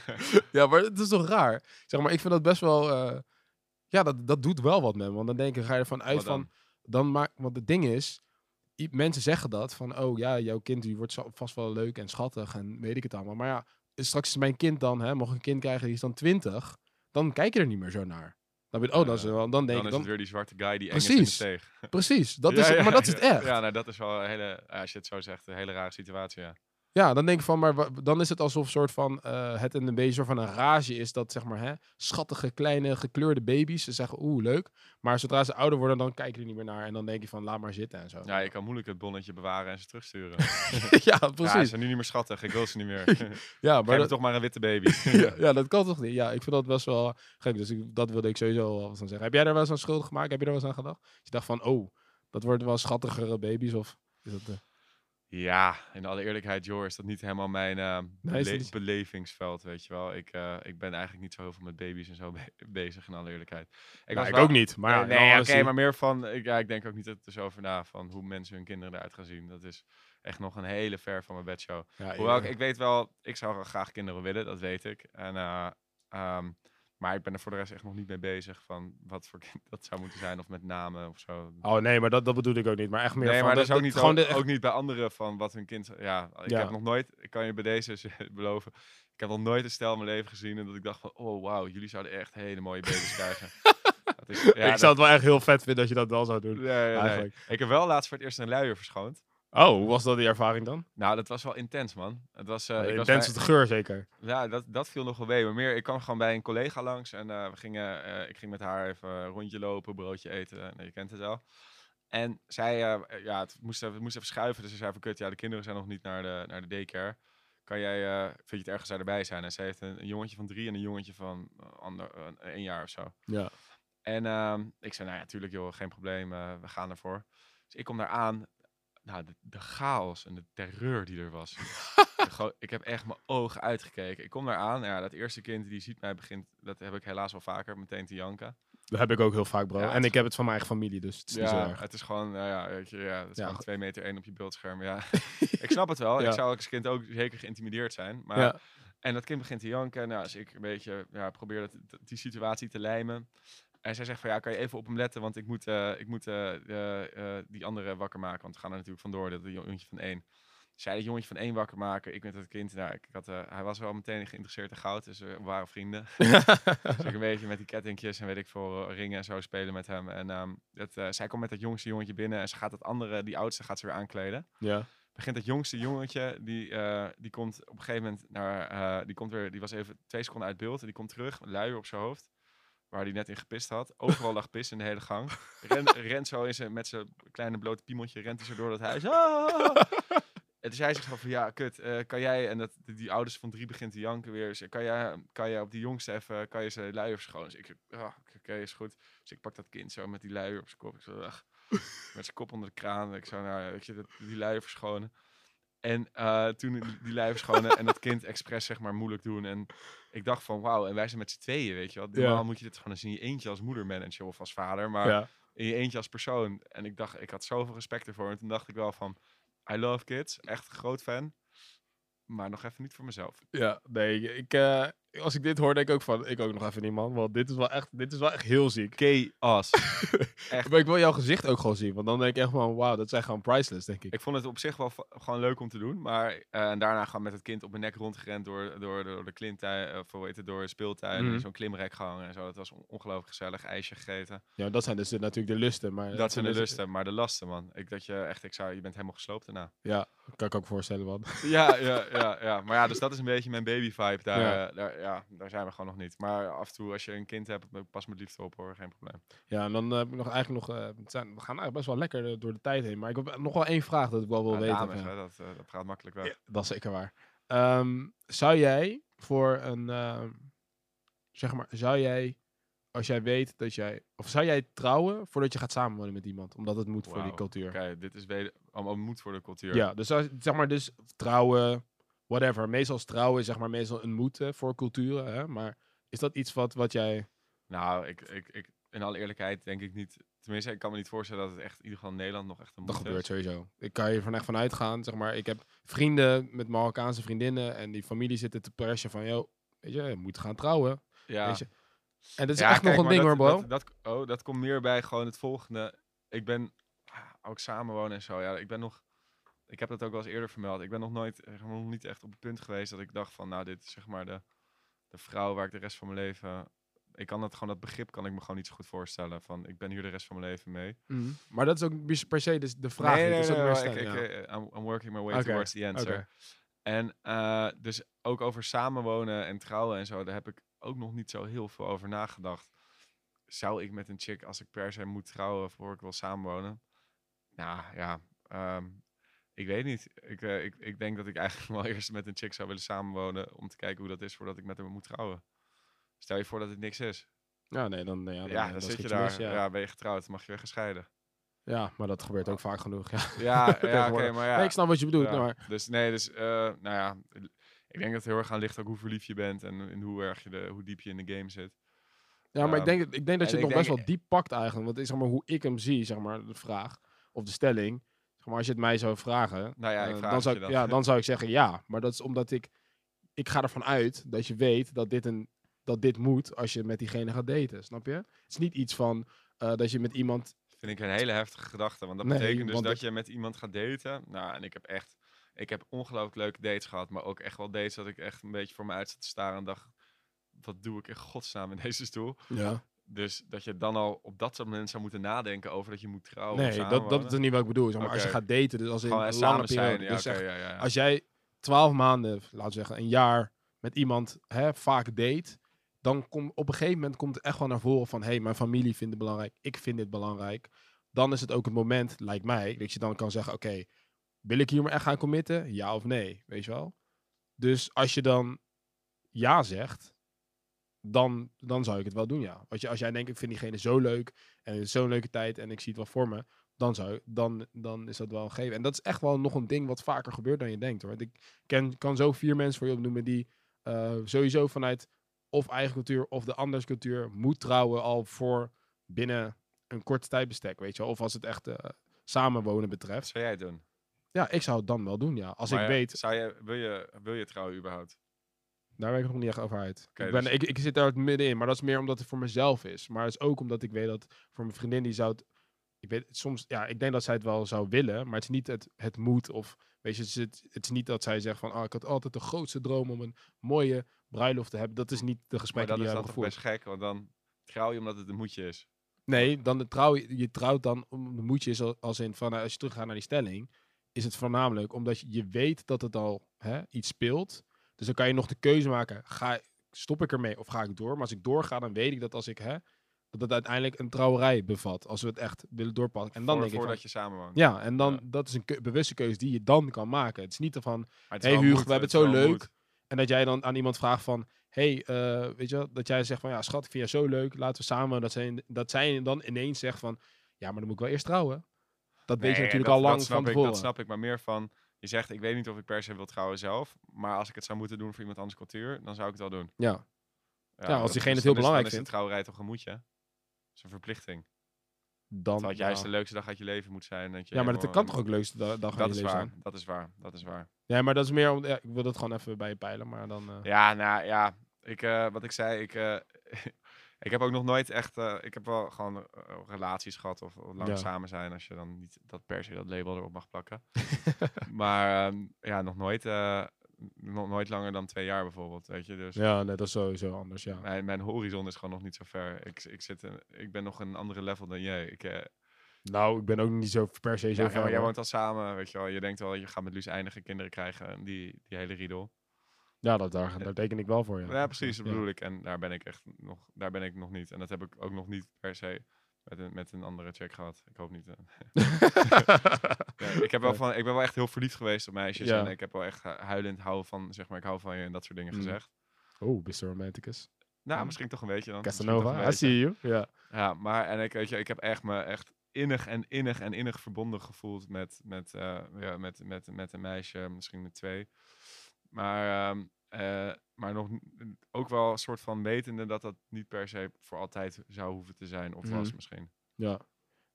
ja, maar het is toch raar? Zeg maar, ik vind dat best wel... Uh, ja, dat, dat doet wel wat met me. Want dan denk ik, ga je ervan uit van... Dan maak, want het ding is, mensen zeggen dat van, oh ja, jouw kind die wordt vast wel leuk en schattig en weet ik het allemaal. Maar ja, straks is mijn kind dan, hè, mocht een kind krijgen die is dan 20, dan kijk je er niet meer zo naar. Dan weet oh, dat is wel. Dan denk dan is het weer die zwarte guy die precies, eng is Precies, dat is, maar dat is het echt. Ja, nou, dat is wel een hele, als je het zo zegt, een hele rare situatie, ja. Ja, dan denk ik van, maar dan is het alsof soort van uh, het een beetje soort van een rage is dat zeg maar hè, schattige kleine gekleurde baby's ze zeggen oeh leuk, maar zodra ze ouder worden dan kijk je er niet meer naar en dan denk je van laat maar zitten en zo. Ja, je kan moeilijk het bonnetje bewaren en ze terugsturen. ja, precies. Ja, ze zijn nu niet meer schattig, ik wil ze niet meer. ja, maar dat... toch maar een witte baby. ja, dat kan toch niet. Ja, ik vind dat best wel gek, dus ik, dat wilde ik sowieso wel van zeggen. Heb jij daar wel eens aan schuldig gemaakt? Heb je er wel eens aan gedacht? Je dacht van oh, dat wordt wel schattigere baby's of is dat? Uh... Ja, in alle eerlijkheid, Jor, is dat niet helemaal mijn uh, bele belevingsveld, weet je wel. Ik, uh, ik ben eigenlijk niet zo heel veel met baby's en zo be bezig, in alle eerlijkheid. Ik, nou, ik ook niet, maar Nee, nee oké, maar meer van... Ik, ja, ik denk ook niet er zo over na van hoe mensen hun kinderen eruit gaan zien. Dat is echt nog een hele ver van mijn bedshow. Ja, Hoewel, ik, ik, weet wel, ik zou graag kinderen willen, dat weet ik. En... Uh, um, maar ik ben er voor de rest echt nog niet mee bezig van wat voor kind dat zou moeten zijn of met namen of zo. Oh nee, maar dat, dat bedoel ik ook niet. Maar echt meer nee, van... maar dat is ook niet, gewoon de, ook niet bij anderen van wat hun kind... Ja, ik heb nog nooit, ik kan je bij deze beloven, ik heb nog nooit een stel in mijn leven gezien en dat ik dacht van, oh wauw, jullie zouden echt hele mooie baby's krijgen. Is, ja, ik zou het wel echt heel vet vinden dat je dat wel zou doen. Nee. Ik heb wel laatst voor het eerst een luier verschoond. Oh, hoe was dat die ervaring dan? Nou, dat was wel intens, man. Het was, uh, ik intens was bij... de geur zeker. Ja, dat, dat viel nog wel mee. Maar meer, ik kwam gewoon bij een collega langs en uh, we gingen, uh, ik ging met haar even een rondje lopen, broodje eten. Nou, je kent het wel. En zij, ja, het moest, even, het moest even schuiven. Dus ze zei van, kut, ja, de kinderen zijn nog niet naar de, naar de daycare. Kan jij, vind je het ergens erbij zijn? En zij heeft een, een, jongetje van drie en een jongetje van ander, een jaar of zo. Ja. En ehm, ik zei, nou ja, natuurlijk joh, geen probleem, we gaan ervoor. Dus ik kom daar aan, nou, de, de, chaos en de terreur die er was. ik heb echt mijn ogen uitgekeken. Ik kom daar aan. Ja, dat eerste kind die ziet mij begint, dat heb ik helaas wel vaker, meteen te janken. Dat heb ik ook heel vaak, bro. en ik heb het van mijn eigen familie, dus het is ja, niet zo erg. Het is gewoon, nou ja, weet je, ja, het is gewoon twee meter één op je beeldscherm. Ja, ik snap het wel. Ik zou als kind ook zeker geïntimideerd zijn. Maar, En dat kind begint te janken. Nou, als ik een beetje ja, probeer dat, die situatie te lijmen. En zij zegt van ja, kan je even op hem letten, want ik moet, uh, ik moet uh, die andere wakker maken. Want we gaan er natuurlijk vandoor, dat jongetje van één. Zij dat jongetje van één wakker maken, ik met het kind. Nou, ik, had, hij was wel meteen geïnteresseerd in goud, dus we waren vrienden. dus ik een beetje met die kettingjes en weet ik veel, ringen en zo spelen met hem. En um, het, zij komt met dat jongste jongetje binnen en ze gaat het andere, die oudste, gaat ze weer aankleden. Ja begint het jongste jongetje, die, uh, die komt op een gegeven moment naar, uh, die komt weer, die was even twee seconden uit beeld en die komt terug, luier op zijn hoofd waar hij net in gepist had. Overal lag pis in de hele gang. Ren, rent zo in zijn, met zijn kleine blote piemeltje, rent hij zo door dat huis. Ah! En toen zei zich van, ja, kut, uh, kan jij, en dat, die ouders van drie begint te janken weer, kan jij, kan jij op die jongste even, kan je zijn luier verschonen? Dus ik, oh, oké, okay, is goed. Dus ik pak dat kind zo met die luier op zijn kop. Ik zo, ach, met zijn kop onder de kraan. Ik zo, nou, weet je, die luier verschonen. En uh, toen die lijf schonen en dat kind expres zeg maar moeilijk doen. En ik dacht van wauw, en wij zijn met z'n tweeën, weet je wel. Normaal moet je dit gewoon eens in je eentje als moedermanager of als vader. Maar in je eentje als persoon. En ik dacht, ik had zoveel respect ervoor. En toen dacht ik wel van, I love kids. Echt groot fan. maar nog even niet voor mezelf. Ja, nee, ik, eh, als ik dit hoor, denk ik ook van, ik ook nog even niet, man. Want dit is wel echt, dit is wel echt heel ziek. Chaos. Echt. Maar ik wil jouw gezicht ook gewoon zien, want dan denk ik echt van, wauw, dat zijn gewoon priceless, denk ik. Ik vond het op zich wel gewoon leuk om te doen. Maar eh, en daarna gewoon met het kind op mijn nek rondgerend door, door, door de klimtuin, of hoe heet het, door speeltuin. Mhm. Zo'n klimrek gehangen en zo. Dat was on- ongelooflijk gezellig. IJsje gegeten. Ja, dat zijn dus de- natuurlijk de lusten, maar... dat zijn de lusten, maar de lasten, man. Ik dat je echt, ik zou, je bent helemaal gesloopt daarna. Ja, kan ik ook voorstellen, man. Ja, ja, ja, ja. Maar ja, dus dat is een beetje mijn baby vibe. Daar, ja. daar, ja, daar zijn we gewoon nog niet. Maar af en toe, als je een kind hebt, pas met liefde op hoor, geen probleem. Ja, en dan eh, heb ik nog eigenlijk nog... eh, zijn, we gaan eigenlijk best wel lekker eh, door de tijd heen, maar ik heb nog wel één vraag dat ik wel wil Ja, weten. dames, hè, dat, dat gaat makkelijk weg. Ja, dat is zeker waar. Ehm, zou jij voor een, ehm, zeg maar, zou jij, als jij weet dat jij, of zou jij trouwen voordat je gaat samenwonen met iemand, omdat het moet voor die cultuur? Oké, dit is weder, allemaal moet voor de cultuur. Ja, dus als- zeg maar, dus trouwen, whatever. Meestal is trouwen, zeg maar, meestal een moeten voor culturen, hè? maar is dat iets wat, wat jij, Nou, ik, ik, ik, in alle eerlijkheid denk ik niet. Tenminste, ik kan me niet voorstellen dat het echt in ieder geval in Nederland nog echt een dat gebeurt is. sowieso. Ik kan je van echt van uitgaan, zeg maar, ik heb vrienden met Marokkaanse vriendinnen en die familie zitten te pressen van, joh, weet je, je moet gaan trouwen. Ja, Weet je? En dat is Ja, echt kijk, nog een ding hoor, bro. Dat, dat, oh, dat komt meer bij gewoon het volgende. Ik ben ah, ook samenwonen en zo. Ja, ik ben nog. Ik heb dat ook wel eens eerder vermeld. Ik ben nog nooit, eh, nog niet echt op het punt geweest dat ik dacht van, nou, dit is zeg maar de, de vrouw waar ik de rest van mijn leven. Ik kan dat gewoon, dat begrip kan ik me gewoon niet zo goed voorstellen. Van, ik ben hier de rest van mijn leven mee. Mhm. Maar dat is ook per se de, de vraag. nee, ik, ik, I'm, I'm working my way towards the answer. En eh, dus ook over samenwonen en trouwen en zo, daar heb ik ook nog niet zo heel veel over nagedacht. Zou ik met een chick, als ik per se moet trouwen voor ik wil samenwonen? Nou ja, ehm, ik weet niet. Ik, eh, ik, ik denk dat ik eigenlijk wel eerst met een chick zou willen samenwonen om te kijken hoe dat is voordat ik met haar moet trouwen. Stel je voor dat het niks is. Ja, nee, dan, ja, Ja, dan, dan, eh, dan zit je daar. mis, ja. ja. ben je getrouwd, mag je weer gescheiden. Ja, maar dat gebeurt ook vaak genoeg. Ja, Ja, ja oké, maar ja. Nee, ik snap wat je bedoelt. Ja, Maar, Dus nee, dus eh, nou ja, ik denk dat het heel erg aan ligt ook hoe verliefd je bent en in hoe erg je de, hoe diep je in de game zit. ja, maar ik Ehm, denk, ik denk dat je het nog best wel diep pakt eigenlijk. Want is, zeg maar, hoe ik hem zie, zeg maar, de vraag of de stelling. Maar, als je het mij zou vragen, Nou ja, ik eh, vraag dan, zou ik, dan. ja, dan zou ik zeggen ja. Maar dat is omdat ik, ik ga ervan uit dat je weet dat dit, een, dat dit moet als je met diegene gaat daten. Snap je? Het is niet iets van eh, dat je met iemand Vind ik een hele heftige gedachte, want dat Nee, betekent dus dat je met iemand gaat daten. Nou, en ik heb echt, ik heb ongelooflijk leuke dates gehad, maar ook echt wel dates dat ik echt een beetje voor me uit zat te staren en dacht, wat doe ik in godsnaam in deze stoel? Ja. Dus dat je dan al op dat soort moment zou moeten nadenken over dat je moet trouwen Nee, dat, dat is niet wat ik bedoel. Zeg maar, Als je gaat daten, dus als in een lange periode. Ja, dus ja, ja. Als jij twaalf maanden, laten we zeggen, een jaar met iemand hè, vaak date, dan komt op een gegeven moment komt het echt wel naar voren van, hé, hey, mijn familie vindt het belangrijk, ik vind dit belangrijk. Dan is het ook het moment, lijkt mij, dat je dan kan zeggen, oké, wil ik hier maar echt gaan committen? Ja of nee, weet je wel? Dus als je dan ja zegt, dan, dan zou ik het wel doen, ja. Als, je, als jij denkt, ik vind diegene zo leuk en het zo'n leuke tijd en ik zie het wel voor me, dan, zou, dan, dan is dat wel een gegeven. En dat is echt wel nog een ding wat vaker gebeurt dan je denkt hoor. Want Ik ken, kan zo vier mensen voor je opnoemen die eh, sowieso vanuit of eigen cultuur of de anders cultuur moet trouwen al voor binnen een korte tijdbestek, weet je wel. Of als het echt eh, samenwonen betreft. zou jij doen? Ja, ik zou het dan wel doen, ja. Als Maar ik ja, weet, Zou je, wil, je, wil je trouwen überhaupt? Daar ben ik nog niet echt over uit. Ik, ben, dus- ik, ik zit daar middenin, maar dat is meer omdat het voor mezelf is. Maar het is ook omdat ik weet dat voor mijn vriendin die zou het... Ik weet soms, ja, ik denk dat zij het wel zou willen, maar het is niet het, het moet of... Weet je, het is, het, het is niet dat zij zegt van, ah, ik had altijd de grootste droom om een mooie bruiloft te hebben. Dat is niet de Maar gesprekken dat die is we dan hebben toch best gek, want dan trouw je omdat het een moedje is. Nee, dan de trouw, je trouwt dan, om de moedje is al- als in van, eh, als je teruggaat naar die stelling, is het voornamelijk omdat je, je weet dat het al hè, iets speelt. Dus dan kan je nog de keuze maken, ga, stop ik ermee of ga ik door? Maar als ik doorga, dan weet ik dat als ik, hè, dat het uiteindelijk een trouwerij bevat, als we het echt willen doorpakken. En dan Voor- denk ik van, voordat je samen woont. ja, en dan, Ja. dat is een keu- bewuste keuze die je dan kan maken. Het is niet van, hey Hugo, we hebben het zo leuk. moed. En dat jij dan aan iemand vraagt van, hey, eh, weet je dat jij zegt van, ja schat, ik vind jou zo leuk, laten we samen. Dat zij, dat zij dan ineens zegt van, ja, maar dan moet ik wel eerst trouwen. Dat weet je natuurlijk dat- al lang dat van ik. Dat snap ik, maar meer van... Je zegt, ik weet niet of ik per se wil trouwen zelf. Maar als ik het zou moeten doen voor iemand anders cultuur, dan zou ik het wel doen. Ja, Ja, als dat- diegene dus het heel dan is- belangrijk dan is vindt. de trouwerij toch een moedje? Dat is een verplichting. dan... Terwijl het juist nou, de leukste dag uit je leven moet zijn. Dat je ja, maar dat kan toch ook de leukste da- dag Dat je is leven waar, zijn? dat is waar, dat is waar. Ja, maar dat is meer om... Ja, ik wil dat gewoon even bij je peilen, maar dan... eh, Ja, nou ja, ik, eh, wat ik zei, ik, eh, ik heb ook nog nooit echt, eh, ik heb wel gewoon eh, relaties gehad of lang Ja. samen zijn, als je dan niet dat per se dat label erop mag plakken. maar ehm, ja, nog nooit, eh, nog nooit langer dan twee jaar bijvoorbeeld, weet je. Dus ja, nee, dat is sowieso anders, ja. mijn, mijn horizon is gewoon nog niet zo ver. Ik, ik, zit in- ik ben nog een andere level dan jij. Ik, eh, Nou, ik ben ook niet zo per se zo ja, ver. maar jij woont al samen, weet je wel. Je denkt wel, je gaat met Luus eindigen, kinderen krijgen, en die, die hele riedel. Ja, dat, daar, daar teken ik wel voor, ja. Ja, precies, dat bedoel ik. En daar ben ik echt nog, daar ben ik nog niet. En dat heb ik ook nog niet per se met een, met een andere check gehad. Ik hoop niet. eh. Ja, ik, heb wel van, ik ben wel echt heel verliefd geweest op meisjes. Ja. En ik heb wel echt hu- huilend hou van, zeg maar, ik hou van je en dat soort dingen Mm. gezegd. Oh, Mr. Romanticus. Nou, Ja. misschien toch een beetje dan. Casanova, I see you. Ja. Ja, maar en ik, weet je, ik heb echt me echt innig en innig en innig verbonden gevoeld met, met, eh, ja, met, met, met een meisje, misschien met twee. Maar, ehm, eh, maar nog ook wel een soort van wetende dat dat niet per se voor altijd zou hoeven te zijn, of was Mhm. misschien. Ja.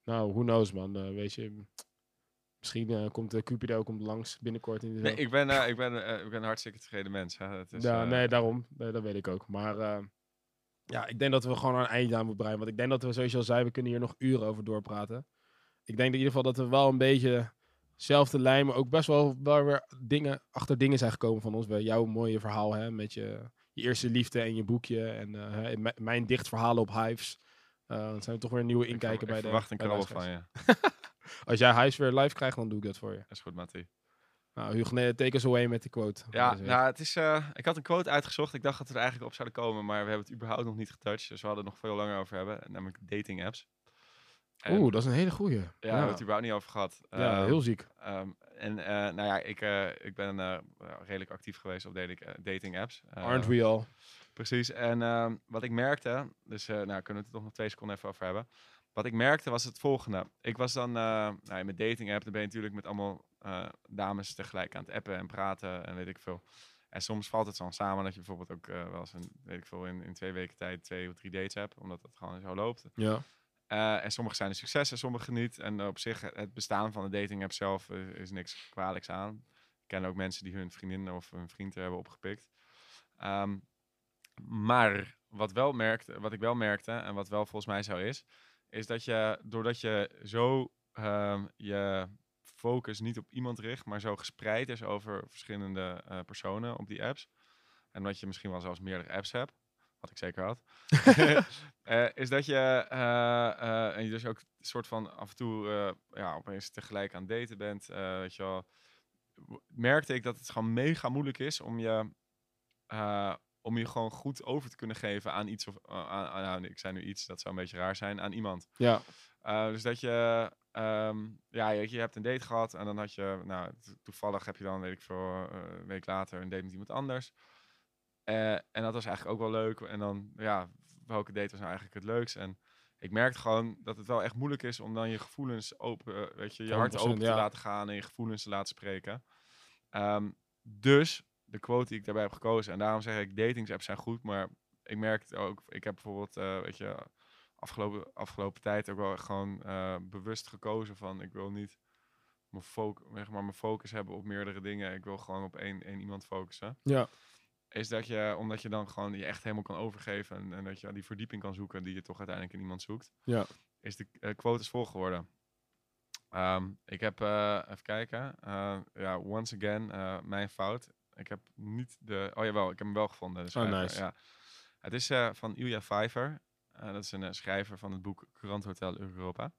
Nou, who knows, man. Eh, weet je, misschien eh, komt de Cupido komt langs binnenkort in de Nee, ik ben, ik ben, ik ben een hartstikke tevreden mens. Hè. Het is, ja, nee, daarom. Nee, dat weet ik ook. Maar ja, ik denk dat we gewoon aan een eindje aan moeten breien. Want ik denk dat we, zoals je al zei, we kunnen hier nog uren over doorpraten. Ik denk in ieder geval dat we wel een beetje zelfde lijn, maar ook best wel, wel weer dingen, achter dingen zijn gekomen van ons. Bij jouw mooie verhaal hè, met je, je eerste liefde en je boekje. En eh, hè, m- mijn dichtverhalen op Hives. Eh dan zijn we toch weer een nieuwe inkijken bij ik de verwacht een de krabbel van je. Als jij Hives weer live krijgt, dan doe ik dat voor je. Dat is goed, Mattie. Nou, Hugo, nee, take us away met die quote. Ja, nou, het is, eh, ik had een quote uitgezocht. Ik dacht dat we er eigenlijk op zouden komen, maar we hebben het überhaupt nog niet getouched. Dus we hadden het nog veel langer over hebben, namelijk dating apps. Oeh, dat is een hele goeie. Ja, daar hebben we het überhaupt niet over gehad. Ja, Ehm, heel ziek. ehm, en eh, nou ja, ik, eh, ik ben eh, redelijk actief geweest op dating, dating apps. Aren't we all? Precies. En ehm, wat ik merkte, dus nou kunnen we het toch nog twee seconden even over hebben. Wat ik merkte was het volgende. Ik was dan, nou, met dating app, dan ben je natuurlijk met allemaal dames tegelijk aan het appen en praten en weet ik veel. En soms valt het dan samen dat je bijvoorbeeld ook wel eens een, weet ik veel, in, in twee weken tijd twee of drie dates hebt, omdat het gewoon zo loopt. Ja. Eh, en sommige zijn een succes en sommige niet. En op zich, het bestaan van de dating app zelf eh, is niks kwalijks aan. Ik ken ook mensen die hun vriendin of hun vriend hebben opgepikt. Ehm, maar wat, wel merkte, wat ik wel merkte, en wat wel volgens mij zo is, is dat je, doordat je zo ehm, je focus niet op iemand richt, maar zo gespreid is over verschillende eh, personen op die apps. En dat je misschien wel zelfs meerdere apps hebt, wat ik zeker had. Eh, is dat je, eh, eh, en je dus ook een soort van af en toe ja, opeens tegelijk aan het daten bent, weet je wel, merkte ik dat het gewoon mega moeilijk is om je, om je gewoon goed over te kunnen geven aan iets of, aan, aan- nou, ik zei nu iets, dat zou een beetje raar zijn, aan iemand. Ja. Dus dat je, ehm, ja, je, je hebt een date gehad en dan had je, nou, to- toevallig heb je dan, weet ik veel, een week later een date met iemand anders. Eh, en dat was eigenlijk ook wel leuk. En dan, ja, welke date was nou eigenlijk het leukst? En ik merkte gewoon dat het wel echt moeilijk is om dan je gevoelens open, eh, weet je, je hart 100%, open te laten gaan en je gevoelens te laten spreken. Ehm, dus de quote die ik daarbij heb gekozen, en daarom zeg ik, datingsapps zijn goed, maar ik merkte ook, ik heb bijvoorbeeld, eh, weet je, afgelopen, afgelopen tijd ook wel gewoon bewust gekozen van, ik wil niet mijn, foc zeg maar, mijn focus hebben op meerdere dingen. Ik wil gewoon op één, één iemand focussen Ja. Is dat je, omdat je dan gewoon je echt helemaal kan overgeven en, en dat je die verdieping kan zoeken die je toch uiteindelijk in iemand zoekt, Ja. is de eh, quote is vol geworden. Ehm, ik heb, eh, even kijken, eh, ja, once again, eh, mijn fout. Ik heb niet de, oh jawel, ik heb hem wel gevonden. de schrijver, nice. Ja. Het is eh, van Ilja Vijver. Eh, dat is een eh, schrijver van het boek Courant Hotel Europa.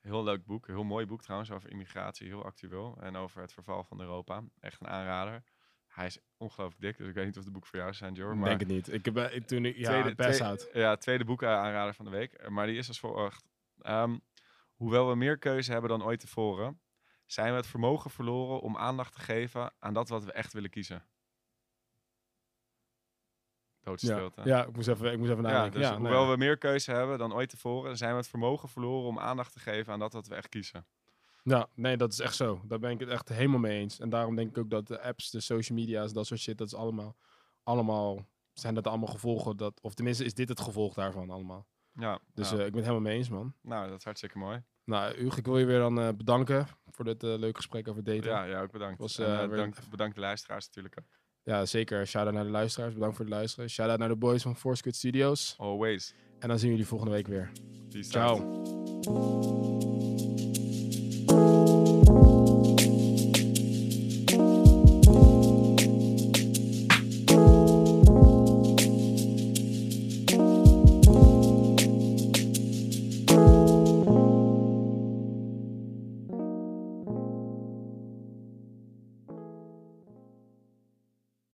Heel leuk boek, heel mooi boek trouwens, over immigratie, heel actueel. En over het verval van Europa. Echt een aanrader. Hij is ongelooflijk dik, dus ik weet niet of de boek voor jou zijn, Jor. Ik Maar denk het niet. Ik heb, eh, toen ik, ja, tweede, best twee- out. Ja, tweede boek eh, aanrader van de week. Eh, Maar die is als volgt. Ehm, hoewel we meer keuze hebben dan ooit tevoren, zijn we het vermogen verloren om aandacht te geven aan dat wat we echt willen kiezen. Ja. Doodstilte. ja, ik moest even, ik moest even Ja, nadenken. dus Ja, hoewel ja. we meer keuze hebben dan ooit tevoren, zijn we het vermogen verloren om aandacht te geven aan dat wat we echt kiezen. Ja, nee, dat is echt zo. Daar ben ik het echt helemaal mee eens. En daarom denk ik ook dat de apps, de social media's, dat soort shit, dat is allemaal, allemaal, zijn dat allemaal gevolgen, dat, of tenminste is dit het gevolg daarvan allemaal. Ja, Dus ja. eh, ik ben het helemaal mee eens, man. nou, dat is hartstikke mooi. Nou, Hugo, ik wil je weer dan eh, bedanken voor dit eh, leuke gesprek over daten. Ja, ja, ook bedankt. Was, En, bedankt, bedankt de luisteraars natuurlijk. ook. Ja, zeker. Shout-out naar de luisteraars. Bedankt voor het luisteren. Shout-out naar de boys van Foursquid Studios. Always. En dan zien we jullie volgende week weer. Peace Ciao. out.